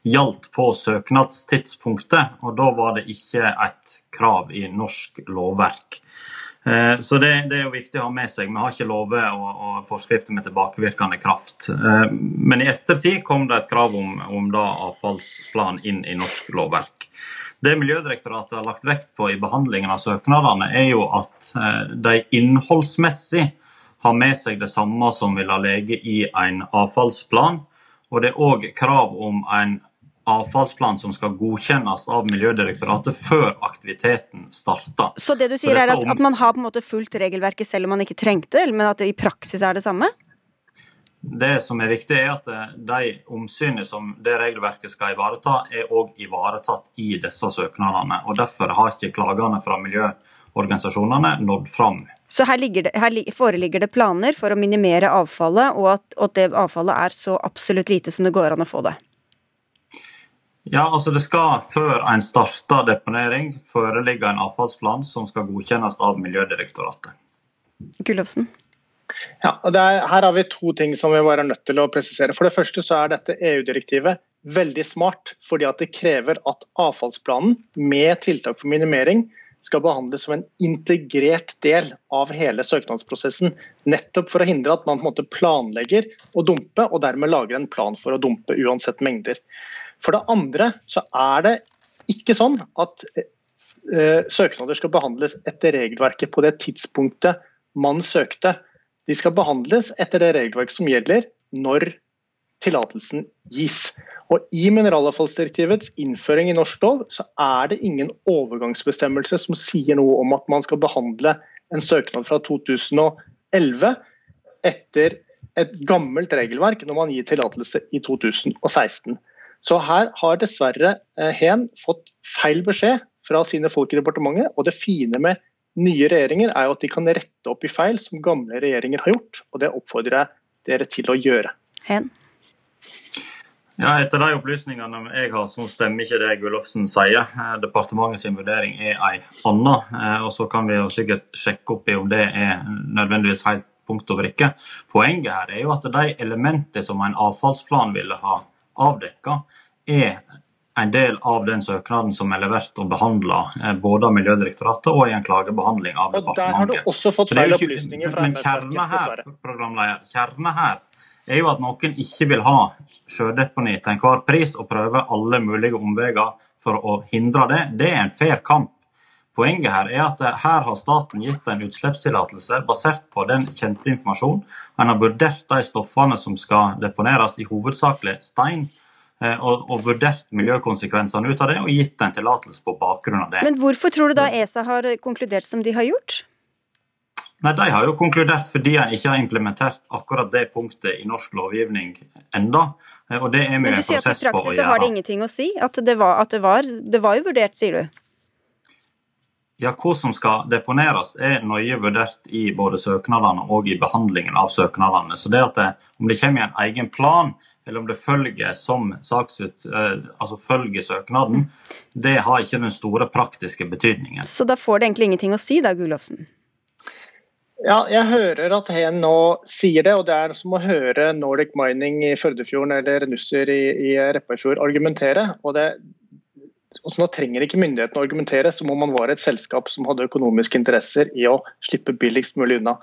gjaldt på søknadstidspunktet, og da var det ikke et krav i norsk lovverk. Eh, Så det, det er jo viktig å ha med seg. Vi har ikke lover og, og forskrifter med tilbakevirkende kraft. Eh, Men i ettertid kom det et krav om, om da avfallsplan inn i norsk lovverk. Det Miljødirektoratet har lagt vekt på i behandlingen av søknadene, er jo at eh, de innholdsmessig har med seg det samme som vil ha ligget i en avfallsplan. Og det er òg krav om en avfallsplan som skal godkjennes av Miljødirektoratet før aktiviteten starter. Så det du sier er at, at man har på en måte fulgt regelverket selv om man ikke trengte, det, men at det i praksis er det samme? Det som er viktig, er at eh, de omsynene som det regelverket skal ivareta, er òg ivaretatt i disse søknadene. og Derfor har ikke klagene fra miljøorganisasjonene nådd fram. Så her, det, her foreligger det planer for å minimere avfallet, og at, at det avfallet er så absolutt lite som det går an å få det. Ja, altså Det skal før en starter deponering foreligge en avfallsplan som skal godkjennes av Miljødirektoratet. Gullofsen? Ja, og er, her har vi to ting som vi bare er nødt til å presisere. For det første så er dette EU-direktivet veldig smart, fordi at det krever at avfallsplanen med tiltak for minimering skal behandles som en integrert del av hele søknadsprosessen. Nettopp for å hindre at man på en måte planlegger å dumpe, og dermed lager en plan for å dumpe uansett mengder. For det andre så er det ikke sånn at eh, søknader skal behandles etter regelverket på det tidspunktet man søkte. De skal behandles etter det regelverket som gjelder når tillatelsen gis. Og I mineralavfallsdirektivets innføring i norsk lov så er det ingen overgangsbestemmelse som sier noe om at man skal behandle en søknad fra 2011 etter et gammelt regelverk når man gir tillatelse i 2016. Så her har dessverre eh, Hen fått feil beskjed fra sine folk i departementet. Og det fine med nye regjeringer er jo at de kan rette opp i feil som gamle regjeringer har gjort. Og det oppfordrer jeg dere til å gjøre. Hen? Ja, Etter de opplysningene jeg har, så stemmer ikke det Gullofsen sier. Departementets Departementet sin vurdering er ei anna. eh, og Så kan vi jo sikkert sjekke opp i om det er nødvendigvis helt punkt og brikke. Poenget her er jo at de elementene som en avfallsplan ville ha avdekka, er en del av den søknaden som er levert og behandla både av Miljødirektoratet og i en klagebehandling av Og Der har du også fått feil opplysninger fra embetsverket, dessverre. programleder, kjerne her er jo at noen ikke vil ha sjødeponi til enhver pris og prøve alle mulige omveier for å hindre det. Det er en fair kamp. Poenget her er at her har staten gitt en utslippstillatelse basert på den kjente informasjonen. En har vurdert de stoffene som skal deponeres, i hovedsakelig stein. Eh, Og, og vurdert miljøkonsekvensene ut av det, og gitt en tillatelse på bakgrunn av det. Men hvorfor tror du da ESA har konkludert som de har gjort? Nei, De har jo konkludert fordi en ikke har implementert akkurat det punktet i norsk lovgivning enda. Eh, Og det er vi Men du sier at i praksis så har det ingenting å si? At det var, at det var, det var jo vurdert, sier du? Ja, Hva som skal deponeres er nøye vurdert i både søknadene og i behandlingen av søknadene. Så det at det, Om det kommer i en egen plan, eller om det følger som saksut, eh, altså følger søknaden, det har ikke den store praktiske betydningen. Så da får det egentlig ingenting å si da, Gullofsen? Ja, jeg hører at Hen nå sier det, og det er som å høre Nordic Mining i Førdefjorden eller Nusser i, i Repparfjord argumentere. og det altså Nå trenger ikke myndighetene å argumentere, så må man være et selskap som hadde økonomiske interesser i å slippe billigst mulig unna.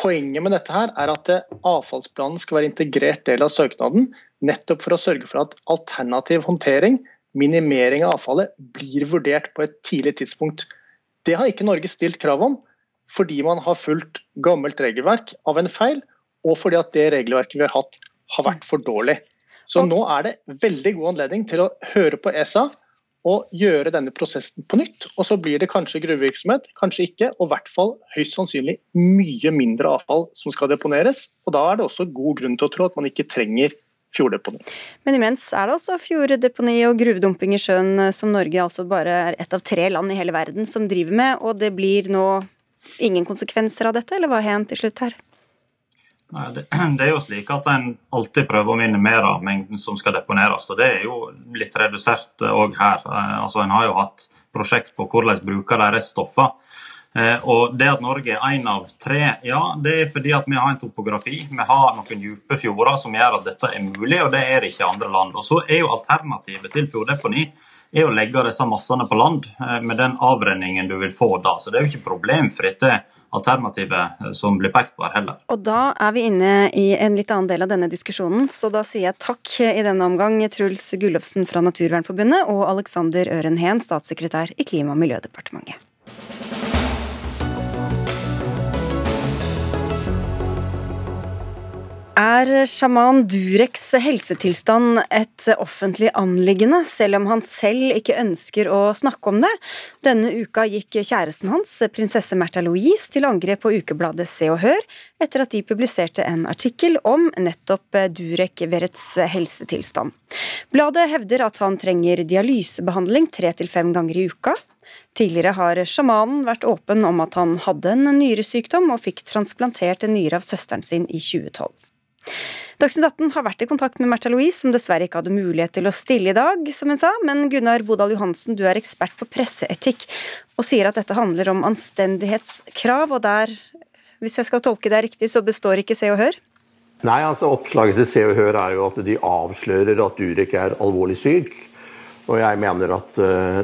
Poenget med dette her er at avfallsplanen skal være integrert del av søknaden, nettopp for å sørge for at alternativ håndtering, minimering av avfallet, blir vurdert på et tidlig tidspunkt. Det har ikke Norge stilt krav om, fordi man har fulgt gammelt regelverk av en feil, og fordi at det regelverket vi har hatt, har vært for dårlig. Så nå er det veldig god anledning til å høre på ESA å gjøre denne prosessen på nytt. Og så blir det kanskje gruvevirksomhet, kanskje ikke, og i hvert fall høyst sannsynlig mye mindre avfall som skal deponeres. Og da er det også god grunn til å tro at man ikke trenger fjorddeponi. Men imens er det altså fjorddeponi og gruvedumping i sjøen eh, som Norge altså bare er ett av tre land i hele verden som driver med, og det blir nå ingen konsekvenser av dette, eller hva er hendt til slutt her? Nei, det, [clears throat] det, er jo slik at En alltid prøver å minimere mengden som skal deponeres. og Det er jo litt redusert òg her. Eh, altså En har jo hatt prosjekt på hvordan bruker de reststoffene. Eh, og det at Norge er én av tre, ja, det er fordi at vi har en topografi. Vi har noen dype fjorder som gjør at dette er mulig, og det er det ikke andre land. Og så er jo Alternativet til fjorddeponi er å legge disse massene på land eh, med den avrenningen du vil få da. Så det er jo ikke problemfritt, det alternativet eh, som blir pekt på her heller. Og da er vi inne i en litt annen del av denne diskusjonen, så da sier jeg takk i denne omgang Truls Gullofsen fra Naturvernforbundet og Alexander Øren Heen, statssekretær i Klima- og miljødepartementet. Er sjaman Dureks helsetilstand et offentlig anliggende, selv om han selv ikke ønsker å snakke om det? Denne uka gikk kjæresten hans, prinsesse Märtha Louise, til angrep på ukebladet Se og Hør, etter at de publiserte en artikkel om nettopp Durek Verets helsetilstand. Bladet hevder at han trenger dialysebehandling tre til fem ganger i uka. Tidligere har sjamanen vært åpen om at han hadde en nyresykdom og fikk transplantert en nyre av søsteren sin i 2012. Dagsnytt 18 har vært i kontakt med Märtha Louise, som dessverre ikke hadde mulighet til å stille i dag, som hun sa, men Gunnar Bodal Johansen, du er ekspert på presseetikk og sier at dette handler om anstendighetskrav, og der, hvis jeg skal tolke det riktig, så består ikke Se og Hør? Nei, altså oppslaget til Se og Hør er jo at de avslører at Durek er alvorlig syk. Og jeg mener at uh,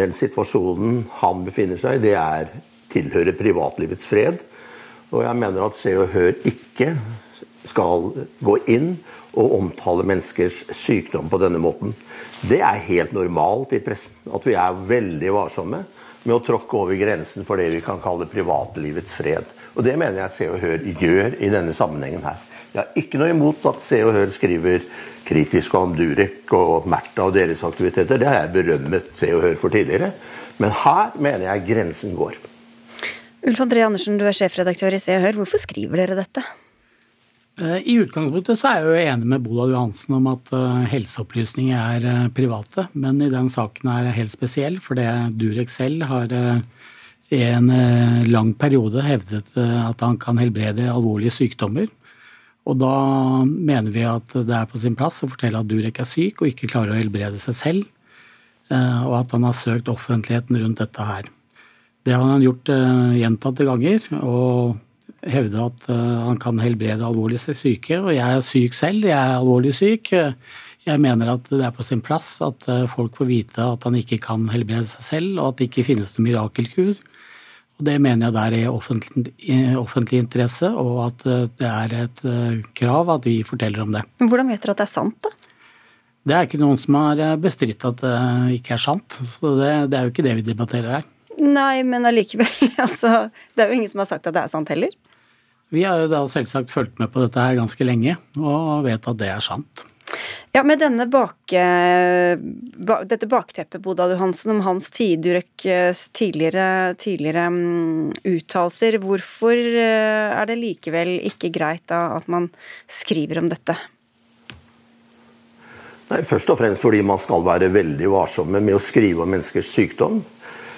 den situasjonen han befinner seg i, det er tilhører privatlivets fred. Og jeg mener at Se og Hør ikke skal gå inn og omtale menneskers sykdom på denne måten. Det er helt normalt i pressen at vi er veldig varsomme med å tråkke over grensen for det vi kan kalle privatlivets fred. Og Det mener jeg Se og Hør gjør i denne sammenhengen her. Jeg har ikke noe imot at Se og Hør skriver kritisk om Durek og Märtha og deres aktiviteter. Det har jeg berømmet Se og Hør for tidligere. Men her mener jeg grensen går. Ulf André Andersen, du er sjefredaktør i Se og Hør. Hvorfor skriver dere dette? Eh, I utgangspunktet så er jeg jo enig med Bodal Johansen om at eh, helseopplysninger er eh, private, men i den saken er helt spesiell, for det Durek selv har i en lang periode hevdet at han kan helbrede alvorlige sykdommer. Og da mener vi at det er på sin plass å fortelle at Durek er syk og ikke klarer å helbrede seg selv, og at han har søkt offentligheten rundt dette her. Det har han gjort gjentatte ganger, og hevde at uh, han kan helbrede alvorlig syke. Og jeg er syk selv, jeg er alvorlig syk. Jeg mener at det er på sin plass at uh, folk får vite at han ikke kan helbrede seg selv, og at det ikke finnes noen mirakelkur. Og Det mener jeg der er offentlig, offentlig interesse, og at uh, det er et krav at vi forteller om det. Men Hvordan vet dere at det er sant, da? Det er ikke noen som har bestridt at det ikke er sant. Så det, det er jo ikke det vi debatterer her. Nei, men allikevel. [laughs] Altså, det er jo ingen som har sagt at det er sant heller. Vi har jo da selvsagt fulgt med på dette her ganske lenge, og vet at det er sant. Ja, Med denne bak, dette bakteppet, Bodal Johansen, om hans Tidurek tidligere, tidligere um, uttalelser, hvorfor eh, er det likevel ikke greit da at man skriver om dette? Nei, Først og fremst fordi man skal være veldig varsomme med å skrive om menneskers sykdom.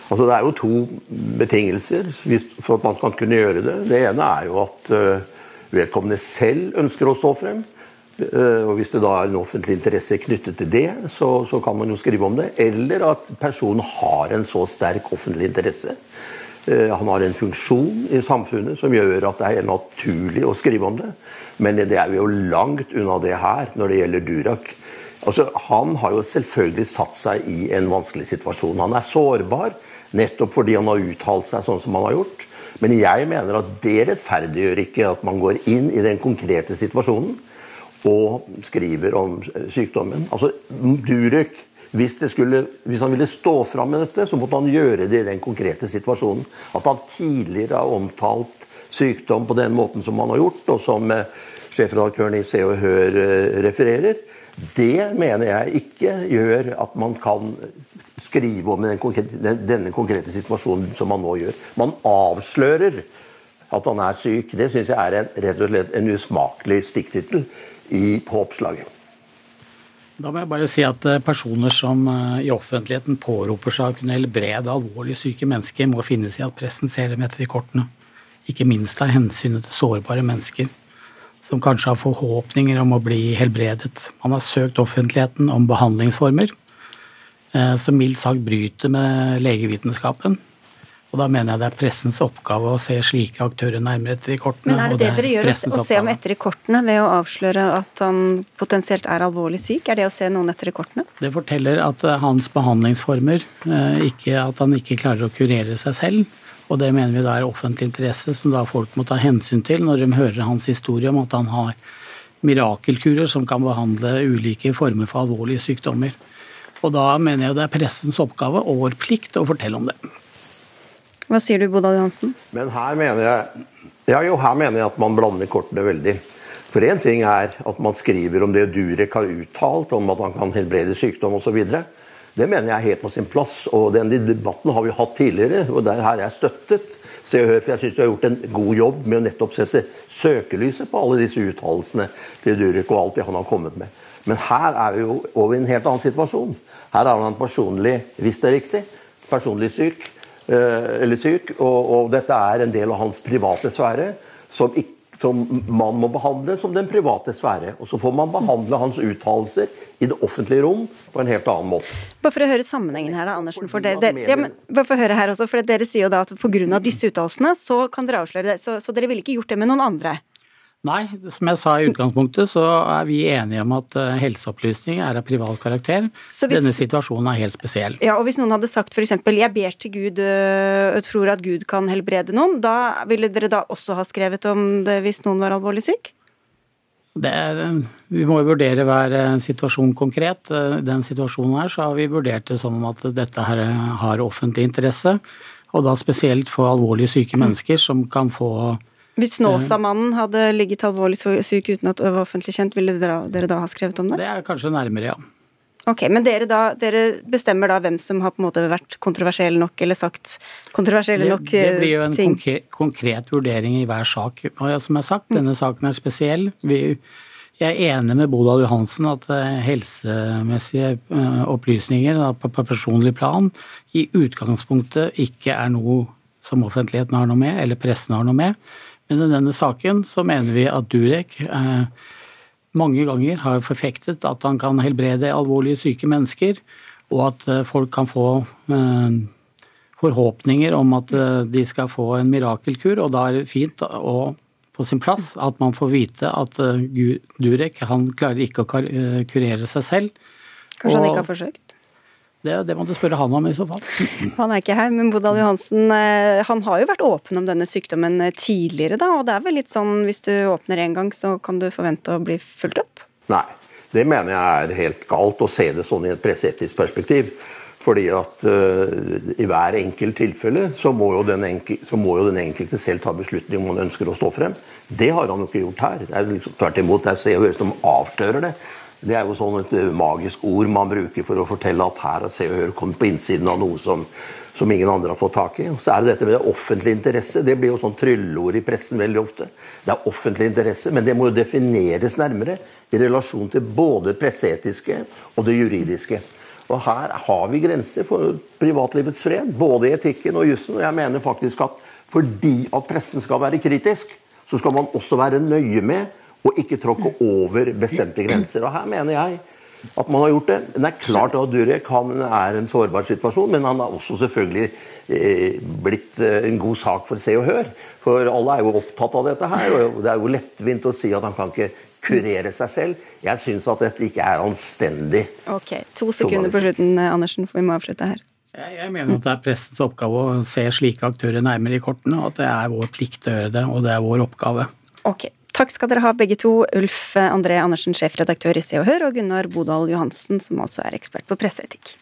Altså, det er jo to betingelser for at man kan kunne gjøre det. Det ene er jo at uh, vedkommende selv ønsker å stå frem. Uh, og Hvis det da er en offentlig interesse knyttet til det, så, så, kan man jo skrive om det. Eller at personen har en så sterk offentlig interesse. Uh, han har en funksjon i samfunnet som gjør at det er naturlig å skrive om det. Men det er jo langt unna det her når det gjelder Durak. Altså, han har jo selvfølgelig satt seg i en vanskelig situasjon. Han er sårbar. Nettopp fordi han har uttalt seg sånn som han har gjort. Men jeg mener at det rettferdiggjør ikke at man går inn i den konkrete situasjonen og skriver om sykdommen. Altså, Durek, hvis, skulle, hvis han ville stå fram med dette, så måtte han gjøre det i den konkrete situasjonen. At han tidligere har omtalt sykdom på den måten som han har gjort, og som eh, sjefredaktøren i Se og Hør eh, refererer, det mener jeg ikke gjør at man kan skrive om den konkrete, denne konkrete situasjonen som man nå gjør. Man avslører at han er syk. Det syns jeg er en, rett og slett en usmakelig stikktittel på oppslaget. Da må jeg bare si at eh, personer som eh, i offentligheten påroper seg å kunne helbrede alvorlig syke mennesker, må finnes i at pressen ser dem etter i kortene. Ikke minst av hensynet til sårbare mennesker som kanskje har forhåpninger om å bli helbredet. Man har søkt offentligheten om behandlingsformer eh, som mildt sagt bryter med legevitenskapen. Og da mener jeg det er pressens oppgave å se slike aktører nærmere etter i kortene. Men er det det, det dere gjør, å se om etter i kortene ved å avsløre at han potensielt er alvorlig syk? Er det å se noen etter i kortene? Det forteller at eh, hans behandlingsformer, eh, ikke, at han ikke klarer å kurere seg selv. Og det mener vi da er offentlig interesse, som da folk må ta hensyn til når de hører hans historie om at han har mirakelkurer som kan behandle ulike former for alvorlige sykdommer. Og da mener jeg det er pressens oppgave og vår plikt å fortelle om det. Hva sier du, Bodal Johansen? Men her mener jeg ja, jo, her mener jeg at man blander kortene veldig. For én ting er at man skriver om det Durek har uttalt, om at han kan helbrede sykdom osv. Det mener jeg er helt på sin plass. og Den debatten har vi hatt tidligere, og der har jeg støttet Se og Hør. For jeg syns du har gjort en god jobb med å nettopp sette søkelyset på alle disse uttalelsene til Durek og alt det han har kommet med. Men her er vi jo over i en helt annen situasjon. Her er han personlig, hvis det er riktig, personlig syk Eh, eller syk, og, og, dette er en del av hans private sfære som, som, man må behandle som den private sfære. Og så får man behandle hans uttalelser i det offentlige rom på en helt annen måte. Bare for å høre sammenhengen her, da, Andersen. For det, det, ja, men, bare for å høre her også, for Dere sier jo da at pga. disse uttalelsene så kan dere avsløre det. Så, så dere ville ikke gjort det med noen andre? Nei, som jeg sa i utgangspunktet, så er vi enige om at eh, helseopplysning er av privat karakter. Hvis, Denne situasjonen er helt spesiell. Ja, og Hvis noen hadde sagt f.eks.: jeg ber til Gud øh, og tror at Gud kan helbrede noen, da ville dere da også ha skrevet om det hvis noen var alvorlig syk? Det, vi må jo vurdere hver eh, situasjon konkret. Den situasjonen her så har vi vurdert det som at dette her har offentlig interesse. Og da spesielt for alvorlig syke mennesker som kan få hvis Snåsamannen hadde ligget alvorlig syk uten at det var offentlig kjent, ville dere, dere, da ha skrevet om det? Det er kanskje nærmere, ja. Ok, Men dere, da, dere bestemmer da hvem som har på en måte vært kontroversiell nok, eller sagt kontroversielle nok ting? Det blir jo en konkret, konkret, vurdering i hver sak. Og som jeg har sagt, denne saken er spesiell. Vi, jeg er enig med Bodal Johansen at helsemessige helsemessige da, opplysninger på personlig plan i utgangspunktet ikke er noe som offentligheten har noe med, eller pressen har noe med. Men i denne saken så mener vi at Durek eh, mange ganger har forfektet at han kan helbrede alvorlig syke mennesker, og at eh, folk kan få eh, forhåpninger om at eh, de skal få en mirakelkur. Og da er det fint og på sin plass at man får vite at eh, Durek han klarer ikke å eh, kurere seg selv. Kanskje han ikke har forsøkt? Det, det, må du spørre han om i så fall. Han er ikke her, men Bodal Johansen eh, han har jo vært åpen om denne sykdommen eh, tidligere, da. Og det er vel litt sånn hvis du åpner én gang, så kan du forvente å bli fulgt opp? Nei, det mener jeg er helt galt å se det sånn i et presseetisk perspektiv. Fordi at uh, i hver enkelt tilfelle så må, enkel, så må, jo den enkelte selv ta beslutning om han ønsker å stå frem. Det har han jo ikke gjort her. Det er liksom, tvert imot, det er Se og Hør som avslører det. Det er jo sånn et eh, magisk ord man bruker for å fortelle at her er Se og Hør kommet på innsiden av noe som, som, ingen andre har fått tak i. Så er det dette med offentlig interesse. Det blir jo sånn trylleord i pressen veldig ofte. Det er offentlig interesse, men det må jo defineres nærmere i relasjon til både det presseetiske og det juridiske. Og Her har vi grenser for privatlivets fred, både i etikken og jussen. Og jeg mener faktisk at fordi at pressen skal være kritisk, så skal man også være nøye med og ikke tråkke over bestemte grenser. Og Her mener jeg at man har gjort det. Det er klart at Durek han er en sårbar situasjon, men han har også selvfølgelig eh, blitt eh, en god sak for Se og Hør. For alle er jo opptatt av dette her, og det er jo lettvint å si at han kan ikke kurere seg selv. Jeg syns at dette ikke er anstendig. Ok, To sekunder på slutten, Andersen, for vi må avslutte her. Jeg mener at det er pressens oppgave å se slike aktører nærmere i kortene, og at det er vår plikt å gjøre det, og det er vår oppgave. Ok, Takk skal dere ha begge to, Ulf André Andersen, sjefredaktør i Se og Hør, og Gunnar Bodal Johansen, som altså er ekspert på presseetikk.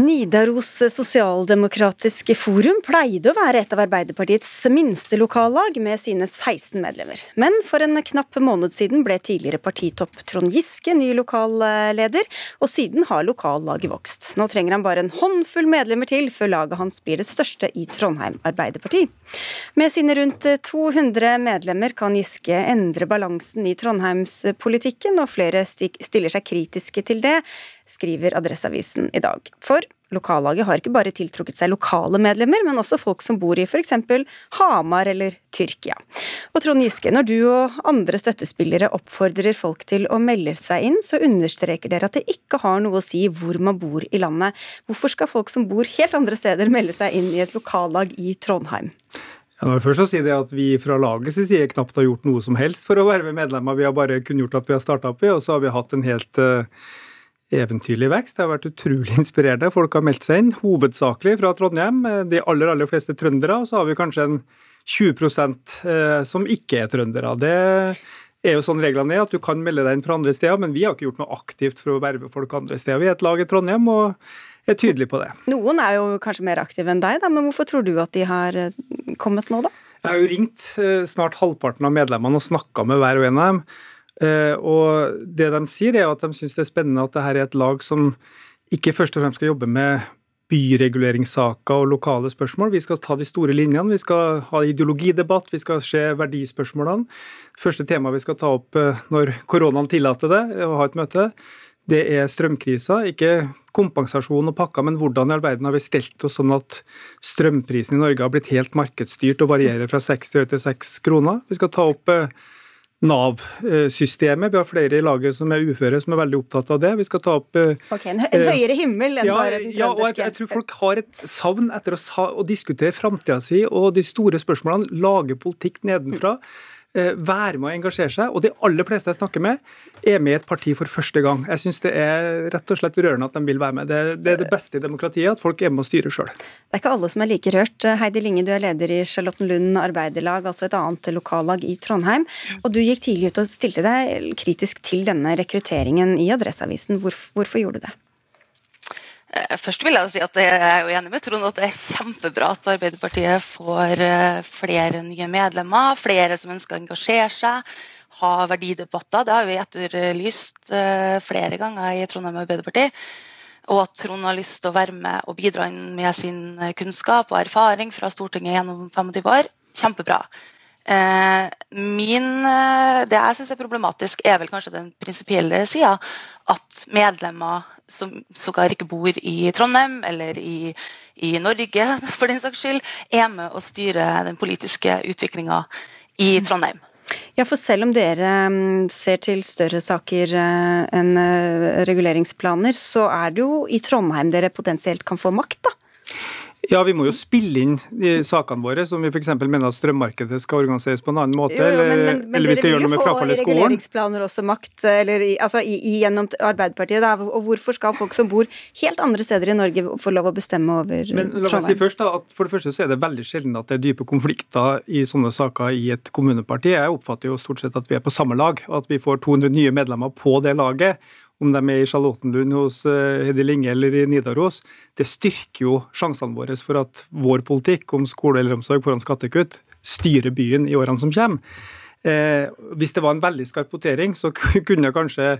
Nidaros sosialdemokratiske forum pleide å være et av Arbeiderpartiets minste lokallag, med sine 16 medlemmer. Men for en knapp måned siden ble tidligere partitopp Trond Giske ny lokalleder, og siden har lokallaget vokst. Nå trenger han bare en håndfull medlemmer til før laget hans blir det største i Trondheim Arbeiderparti. Med sine rundt 200 medlemmer kan Giske endre balansen i trondheimspolitikken, og flere stiller seg kritiske til det skriver Adresseavisen i dag. For lokallaget har ikke bare tiltrukket seg lokale medlemmer, men også folk som bor i f.eks. Hamar eller Tyrkia. Og Trond Giske, når du og andre støttespillere oppfordrer folk til å melde seg inn, så understreker dere at det ikke har noe å si hvor man bor i landet. Hvorfor skal folk som bor helt andre steder melde seg inn i et lokallag i Trondheim? Jeg må først si det at Vi fra lagets side knapt har gjort noe som helst for å verve medlemmer. Vi har bare kunngjort at vi har starta opp og så har vi hatt en helt uh, eventyrlig vekst. Det har vært utrolig [laughs] inspirerende. Folk har meldt seg inn, hovedsakelig fra Trondheim. De aller, aller fleste trøndere. Og så har vi kanskje en 20 eh, som ikke er trøndere. Det er jo sånn reglene er, at du kan melde deg inn fra andre steder, men vi har ikke gjort noe aktivt for å verve folk andre steder. Vi er et lag i Trondheim og er tydelige på det. Noen er jo kanskje mer aktive enn deg, da, men hvorfor tror du at de har eh, kommet nå, da? Jeg har jo ringt eh, snart halvparten av medlemmene og snakka med hver og en av dem. Eh, og det de sier, er at de syns det er spennende at dette er et lag som ikke først og fremst skal jobbe med byreguleringssaker og lokale spørsmål. Vi skal ta de store linjene, vi skal ha ideologidebatt, vi skal se verdispørsmålene. Første tema vi skal ta opp eh, når koronaen tillater det, å ha et møte, det er strømkrisa. Ikke kompensasjon og pakker, men hvordan i all verden har vi stelt oss sånn at strømprisen i Norge har blitt helt markedsstyrt og varierer fra 60 øre til 6 kroner. Vi skal ta opp eh, Nav-systemet. Vi har flere i laget som er uføre, som er veldig opptatt av det. Vi skal ta opp eh, Ok, En, en høyere himmel enn ja, bare den trønderske? Ja, og jeg, jeg, tror folk har et savn etter å, å diskutere framtida si og de store spørsmålene. Lage politikk nedenfra. Eh, være med å engasjere seg. Og de aller fleste jeg snakker med, er med i et parti for første gang. Jeg syns det er rett og slett rørende at de vil være med. Det, det er det beste i demokratiet, at folk er med å styre sjøl. Det er ikke alle som er like rørt. Heidi Linge, du er leder i Charlottenlund Arbeiderlag, altså et annet lokallag i Trondheim. Og du gikk tidlig ut og stilte deg kritisk til denne rekrutteringen i Adresseavisen. Hvorfor, hvorfor gjorde du det? Eh, først vil jeg jo si at Jeg er jo enig med Trond at det er kjempebra at Arbeiderpartiet får eh, flere nye medlemmer, flere som ønsker å engasjere seg, ha verdidebatter. Det har vi etterlyst eh, flere ganger i Trondheim Arbeiderparti. Og at Trond har lyst til å være med og bidra med sin kunnskap og erfaring fra Stortinget gjennom 25 år. Kjempebra. Min, det jeg syns er problematisk, er vel kanskje den prinsipielle sida. At medlemmer som sågar ikke bor i Trondheim eller i, i, Norge, [laughs] for den saks skyld, er med å styre den politiske utviklinga i mm. Trondheim. Ja, for selv om dere mm, ser til større saker eh, enn eh, reguleringsplaner, så er det jo i Trondheim dere potensielt kan få makt, da? Ja, vi må jo spille inn de sakene våre, som vi f.eks. mener at strømmarkedet skal organiseres på en annen måte. Jo, jo, men, men, men, eller vi skal gjøre noe med frafallet i skolen. Dere vil jo få reguleringsplaner også makt eller, altså, i, i, gjennom Arbeiderpartiet. Da. Og hvorfor skal folk som bor helt andre steder i Norge få lov å bestemme over men, la meg si først da, at For det første så er det veldig sjelden at det er dype konflikter i sånne saker i et kommuneparti. Jeg oppfatter jo stort sett at vi er på samme lag, og at vi får 200 nye medlemmer på det laget om de er i Charlottenlund hos eh, Hedi Linge eller i Nidaros, det styrker jo sjansene våre for at vår politikk om skole eller omsorg foran skattekutt styrer byen i årene som kommer. Eh, hvis det var en veldig skarp votering, så [laughs] kunne kanskje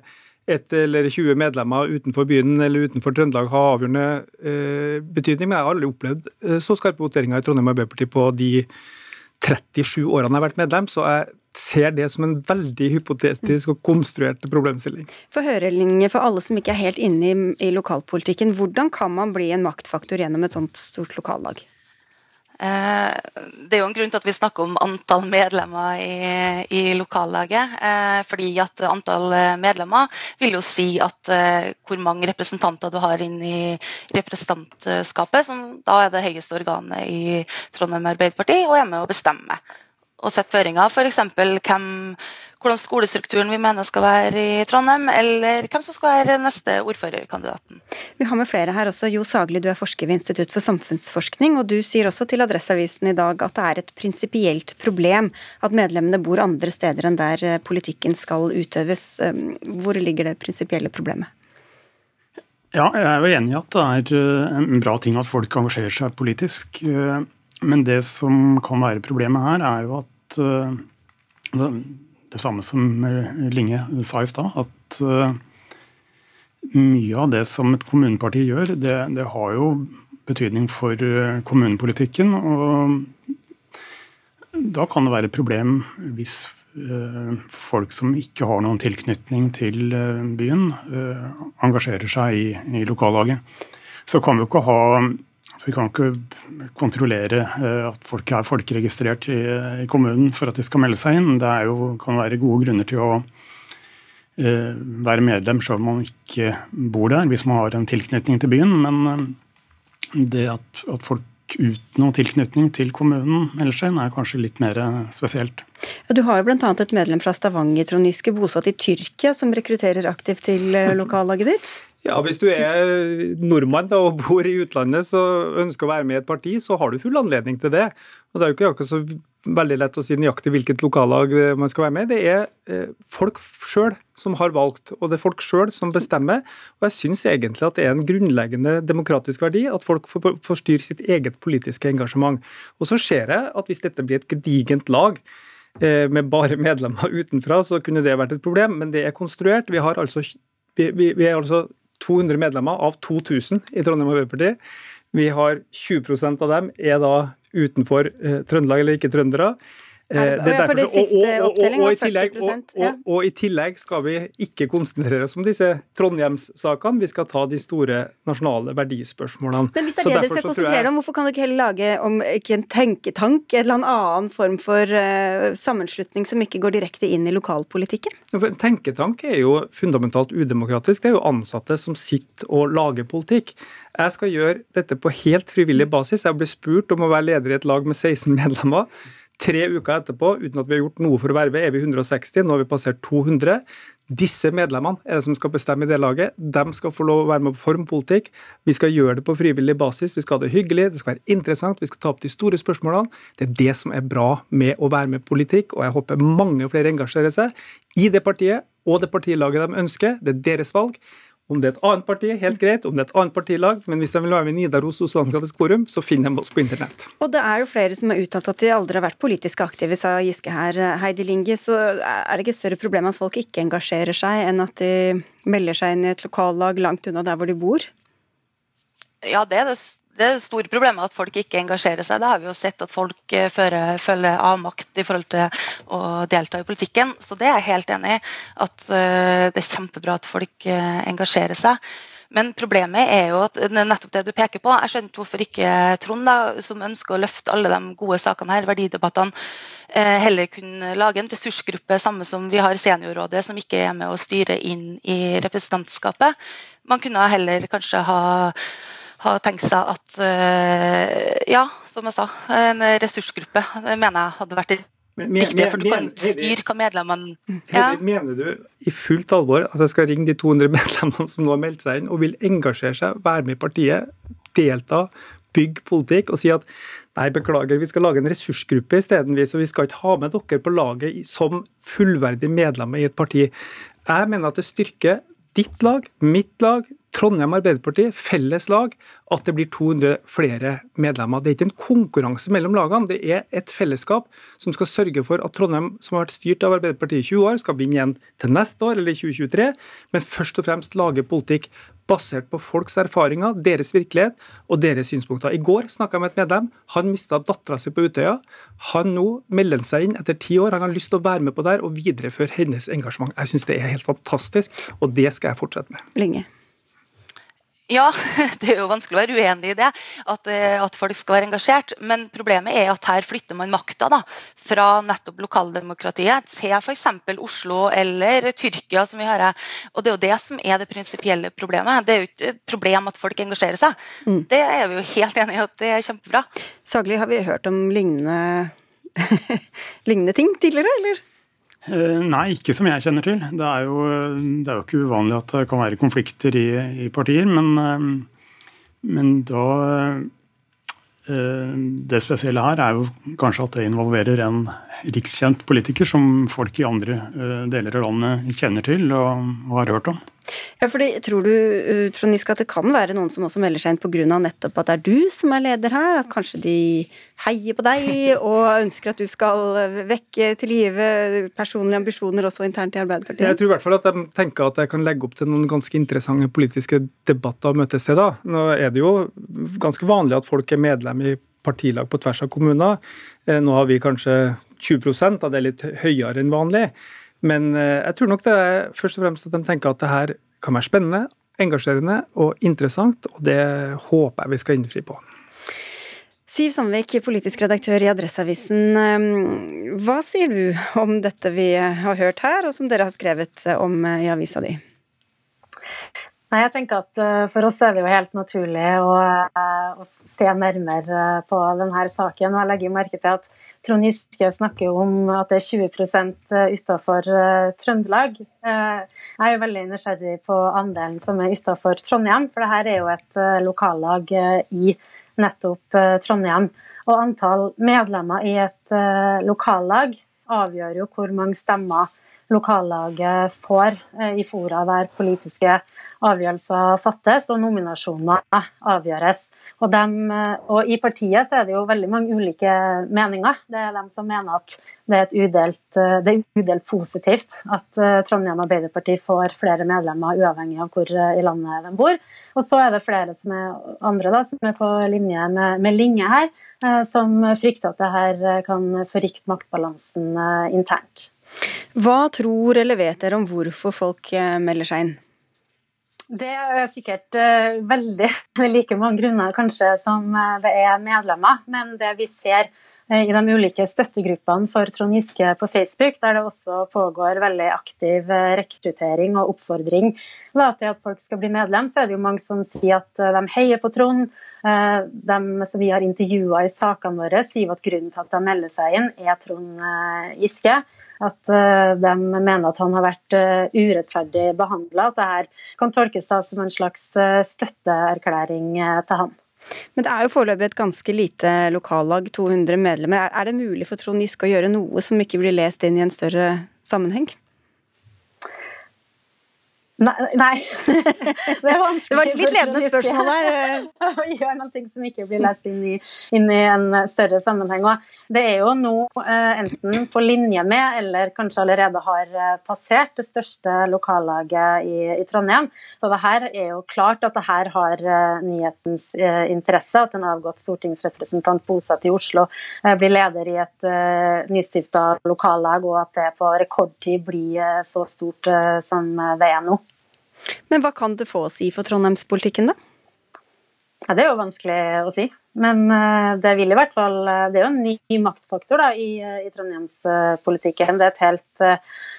et eller 20 medlemmer utenfor byen eller utenfor Trøndelag ha avgjørende eh, betydning, men jeg har aldri opplevd eh, så skarpe voteringer i Trondheim Arbeiderparti på de 37 årene jeg har vært medlem, så jeg ser det som en veldig hypotetisk og konstruert problemstilling. For høre, Linge, for alle som ikke er helt inne i, i lokalpolitikken, hvordan kan man bli en maktfaktor gjennom et sånt stort lokallag? Eh, det er jo en grunn til at vi snakker om antall medlemmer i, i lokallaget. Eh, fordi at antall medlemmer vil jo si at eh, hvor mange representanter du har inn i representantskapet, som da er det høyeste organet i Trondheim Arbeiderparti, og er med å bestemme og sette føringer. F.eks. hvordan skolestrukturen vi mener skal være i Trondheim, eller hvem som skal være neste ordførerkandidaten. Vi har med flere her også. Jo Sagli, du er forsker ved Institutt for samfunnsforskning, og du sier også til Adresseavisen i dag at det er et prinsipielt problem at medlemmene bor andre steder enn der eh, politikken skal utøves. Hvor ligger det prinsipielle problemet? Ja, jeg er jo enig i at det er eh, en bra ting at folk engasjerer seg politisk. Eh, men det som kan være problemet her, er jo at det, det samme som Linge sa i stad, at mye av det som et kommuneparti gjør, det, det har jo betydning for kommunepolitikken. Og da kan det være et problem hvis Eh, folk som ikke har noen tilknytning til eh, byen, eh, engasjerer seg i, i lokallaget. Så kan vi jo ikke ha vi kan ikke kontrollere at folk er folkeregistrert i, kommunen for at de skal melde seg inn. Det jo, kan være gode grunner til å eh, være medlem selv om man ikke bor der, hvis man har en tilknytning til byen. Men det at, at folk uten noen tilknytning til kommunen melder seg inn, er kanskje litt mer spesielt. Du har jo bl.a. et medlem fra Stavanger, Trond Giske, bosatt i Tyrkia, som rekrutterer aktivt til eh, lokallaget ditt? Ja, Hvis du er nordmann da, og bor i utlandet så ønsker å være med i et parti, så har du full anledning til det. Og Det er jo ikke akkurat så veldig lett å si nøyaktig hvilket lokallag man skal være med i. Det er eh, folk sjøl som har valgt, og det er folk sjøl som bestemmer. Og jeg syns egentlig at det er en grunnleggende demokratisk verdi at folk får, får styre sitt eget politiske engasjement. Og så ser jeg at hvis dette blir et gedigent lag, eh, med bare medlemmer utenfra, så kunne det vært et problem, men det er konstruert. Vi, har altså, vi, vi, vi er altså 200 medlemmer av 2000 i Trondheim Arbeiderparti. Vi har 20% av dem er da utenfor eh, Trøndelag eller ikke trøndere. Eh, det for det siste og, og, 40 ja. og, og, i tillegg skal vi ikke konsentrere oss om disse Trondheimssakene, vi skal ta de store nasjonale verdispørsmålene. Men hvis det er det dere skal konsentrere dere om, hvorfor kan dere ikke heller lage om ikke en tenketank, eller en annen form for uh, sammenslutning som ikke går direkte inn i lokalpolitikken? En tenketank er jo fundamentalt udemokratisk. Det er jo ansatte som sitter og lager politikk. Jeg skal gjøre dette på helt frivillig basis. Jeg blir spurt om å være leder i et lag med 16 medlemmer. Tre uker etterpå, uten at vi har gjort noe for å verve, er vi 160. Nå har vi passert 200. Disse medlemmene er det som skal bestemme i det laget. De skal få lov å være med på formpolitikk. Vi skal gjøre det på frivillig basis. Vi skal ha det hyggelig, det skal være interessant, vi skal ta opp de store spørsmålene. Det er det som er bra med å være med i politikk, og jeg håper mange flere engasjerer seg i det partiet og det partilaget de ønsker. Det er deres valg. Om det er et annet parti, helt greit. Om det er et annet partilag. Men hvis de vil være med i Nidaros Sosialdemokratisk Forum, så finner de oss på internett. Og det er jo flere som har uttalt at de aldri har vært politisk aktive, sa Giske her. Heidi Linge, så er det ikke større problem at folk ikke engasjerer seg, enn at de melder seg inn i et lokallag langt unna der hvor de bor? Ja, det er det det er store problemet at folk ikke engasjerer seg. Da har vi jo sett at folk eh, fører, følger avmakt i forhold til å delta i politikken. Så det er jeg helt enig i. At uh, det er kjempebra at folk uh, engasjerer seg. Men problemet er jo at nettopp det du peker på. Jeg skjønner hvorfor ikke Trond, da, som ønsker å løfte alle de gode sakene her, verdidebattene, heller kunne lage en ressursgruppe, samme som vi har Seniorrådet, som ikke er med å styre inn i representantskapet. Man kunne heller kanskje ha har tenkt seg at eh, ja, som jeg sa, en ressursgruppe det mener jeg hadde vært viktig. For du kan styre hva medlemmene ja. Mener du i fullt alvor at jeg skal ringe de 200 [laughs] medlemmene som nå har meldt seg inn og vil engasjere seg, være med i partiet, delta, bygge politikk og si at nei, beklager, vi skal lage en ressursgruppe isteden, så vi skal ikke ha med dere på laget som fullverdige medlemmer i et parti. Jeg mener at det styrker ditt lag, mitt lag, Trondheim Arbeiderparti, felles lag, at det blir 200 flere medlemmer. Det er ikke en konkurranse mellom lagene, det er et fellesskap som skal sørge for at Trondheim, som har vært styrt av Arbeiderpartiet i 20 år, skal vinne igjen til neste år eller i 2023, men først og fremst lage politikk basert på folks erfaringer, deres virkelighet og deres synspunkter. I går snakka jeg med et medlem. Han mista dattera si på Utøya. Han nå melder seg inn etter ti år. Han har lyst til å være med på det og videreføre hennes engasjement. Jeg syns det er helt fantastisk, og det skal jeg fortsette med. Lenge. Ja, [laughs] det er jo vanskelig å være uenig i det, at, eh, at, folk skal være engasjert. Men problemet er at her flytter man makta da, fra nettopp lokaldemokratiet til f.eks. Oslo eller Tyrkia, som vi hører. Og det er jo det som er det prinsipielle problemet. Det er jo ikke et problem at folk engasjerer seg. Mm. Det er vi jo helt enig i at det er kjempebra. Saglig, har vi hørt om lignende, [laughs] lignende ting tidligere, eller? Eh, nei, ikke som jeg kjenner til. Det er jo, det er jo ikke uvanlig at det kan være konflikter i, i partier, men, eh, men da eh, Det spesielle her er jo kanskje at det involverer en rikskjent politiker som folk i andre deler av landet kjenner til og, og har hørt om. Ja, fordi Tror du uh, Trond Giske, at det kan være noen som også melder seg inn pga. nettopp at det er du som er leder her? At kanskje de heier på deg [laughs] og ønsker at du skal vekke til live personlige ambisjoner også internt i Arbeiderpartiet? Jeg tror i hvert fall at de tenker at jeg kan legge opp til noen ganske interessante politiske debatter og møtesteder. Nå er det jo ganske vanlig at folk er medlem i partilag på tvers av kommuner. Eh, nå har vi kanskje 20% av det er litt høyere enn vanlig. Men eh, jeg tror nok det er først og fremst at de tenker at det her kan være spennende, engasjerende og interessant, og det håper jeg vi skal innfri på. Siv Sandvik, politisk redaktør i Adresseavisen. Ehm, hva sier du om dette vi har hørt her, og som dere har skrevet om i avisa di? Nei, jeg tenker at eh, For oss er det jo helt naturlig å, eh, å se nærmere på denne saken. og Jeg legger merke til at Trond Giske snakker om at det er 20 utafor uh, Trøndelag. Uh, jeg er jo veldig nysgjerrig på andelen som er utafor Trondheim, for dette er jo et lokallag i nettopp Trondheim. Og antall medlemmer i et lokallag avgjør jo hvor mange stemmer lokallaget får i fora der politiske avgjørelser fattes og nominasjoner avgjøres. Og, dem, og, I partiet er det jo veldig mange ulike meninger. Det er dem som mener at det er, udelt, det er udelt positivt at eh, Trondheim Arbeiderparti får flere medlemmer, uavhengig av hvor i landet de bor. Og så er det flere som er andre da, som er på linje med, med Linge her, eh, som frykter at det her kan forrykte maktbalansen eh, internt. Hva tror eller vet dere om hvorfor folk melder seg inn? Det er sikkert uh, veldig [laughs] like mange grunner kanskje som uh, det er medlemmer. Men det vi ser uh, i de ulike støttegruppene for Trond Giske på Facebook, der det også pågår veldig aktiv rekruttering og oppfordring da, til at folk skal bli medlem, så er det jo mange som sier at de heier på Trond. De som vi har intervjua i sakene våre, sier at grunnen til at de melder seg inn, er Trond Giske. At eh, de mener at han har vært eh, urettferdig behandla. At det her kan tolkes da som en slags eh, støtteerklæring til han. Men det er jo foreløpig et ganske lite lokallag, 200 medlemmer. Er det mulig for Trond Giske å gjøre noe som ikke blir lest inn i en større sammenheng? Nei. Det, [laughs] det var litt ledende spørsmål der. Å [laughs] gjøre noe som ikke blir lest inn i, inn i, en større sammenheng. Og det er jo nå eh, enten på linje med, eller kanskje allerede har eh, passert, det største lokallaget i, i Trondheim. Så det her er jo klart at det her har eh, nyhetens interesse. At en avgått stortingsrepresentant bosatt i Oslo blir leder i et nystifta lokallag, og at det på rekordtid blir så stort som det er nå. Men hva kan det få å si for trondheimspolitikken, da? Ja, det er jo vanskelig å si. Men eh, det vil i hvert fall eh, Det er jo en ny maktfaktor da, i, eh, i trondheimspolitikken. Det er et helt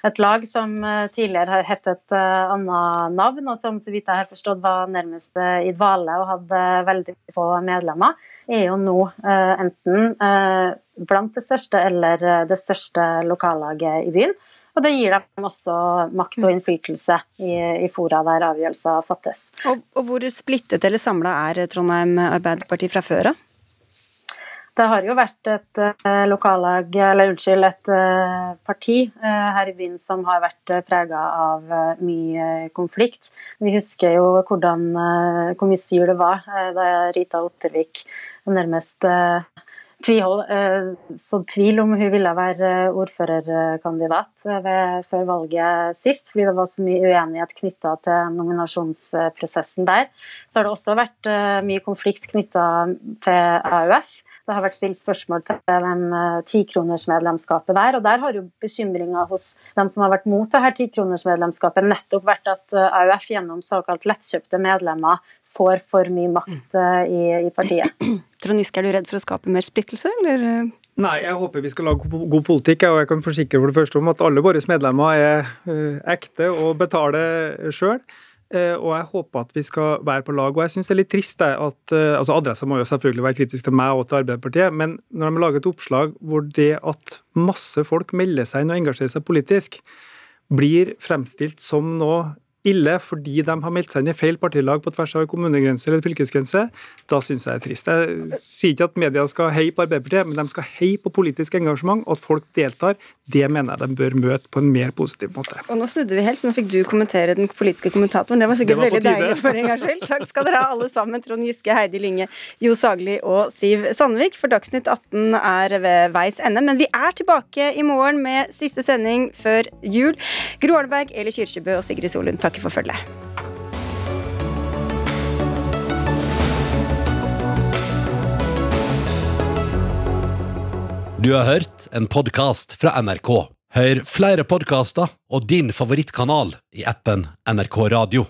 et lag som tidligere har hett et annet navn, og som så vidt jeg har forstått var nærmest i dvale og hadde veldig få medlemmer, er jo nå enten blant det største eller det største lokallaget i byen. Og det gir dem også makt og innflytelse i, i fora der avgjørelser fattes. Og, og hvor splittet eller samla er Trondheim Arbeiderparti fra før av? Det har jo vært et uh, lokallag, eller unnskyld, et uh, parti uh, her i byen som har vært prega av mye konflikt. Vi husker jo hvordan, hvor mye styr det var da Rita Ottervik nærmest tvihold, sådd så tvil om hun ville være ordførerkandidat ved, før valget sist, fordi det var så mye uenighet knytta til nominasjonsprosessen der. Så har det også vært eh, mye konflikt knytta til AUF. Det har vært stilt spørsmål til den eh, tikronersmedlemskapet der. og Der har jo bekymringa hos dem som har vært mot det her tikronersmedlemskapet, nettopp vært at AUF gjennom såkalt lettkjøpte medlemmer får for mye makt uh, i, i, partiet. [clears throat] Trond Giske, er du redd for å skape mer splittelse, eller? Nei, jeg håper vi skal lage god politikk. Og jeg kan forsikre for det første om at alle våre medlemmer er uh, ekte og betaler sjøl. Eh, og jeg håper at vi skal være på lag. Og jeg syns det er litt trist at altså Adressa må jo selvfølgelig være kritisk til meg og til Arbeiderpartiet, men når de lager et oppslag hvor det at masse folk melder seg inn og engasjerer seg politisk, blir fremstilt som noe ille fordi de har meldt seg inn i feil partilag på tvers av kommunegrenser eller fylkesgrense, da syns jeg det er trist. Jeg sier ikke at media skal heie på Arbeiderpartiet, men de skal heie på politisk engasjement, og at folk deltar. Det mener jeg de bør møte på en mer positiv måte. Og nå snudde vi helt, så nå fikk du kommentere den politiske kommentatoren. Det var sikkert Det var veldig deilig for en gangs skyld. Takk skal dere ha alle sammen, Trond Giske, Heidi Linge, Jo Sagli og Siv Sandvik. For Dagsnytt 18 er ved veis ende, men vi er tilbake i morgen med siste sending før jul. Gro Arneberg, Eli Kyrkjebø og Sigrid Solund takker for følget. Du har hørt en podkast fra NRK. Hør flere podkaster og din favorittkanal i appen NRK Radio.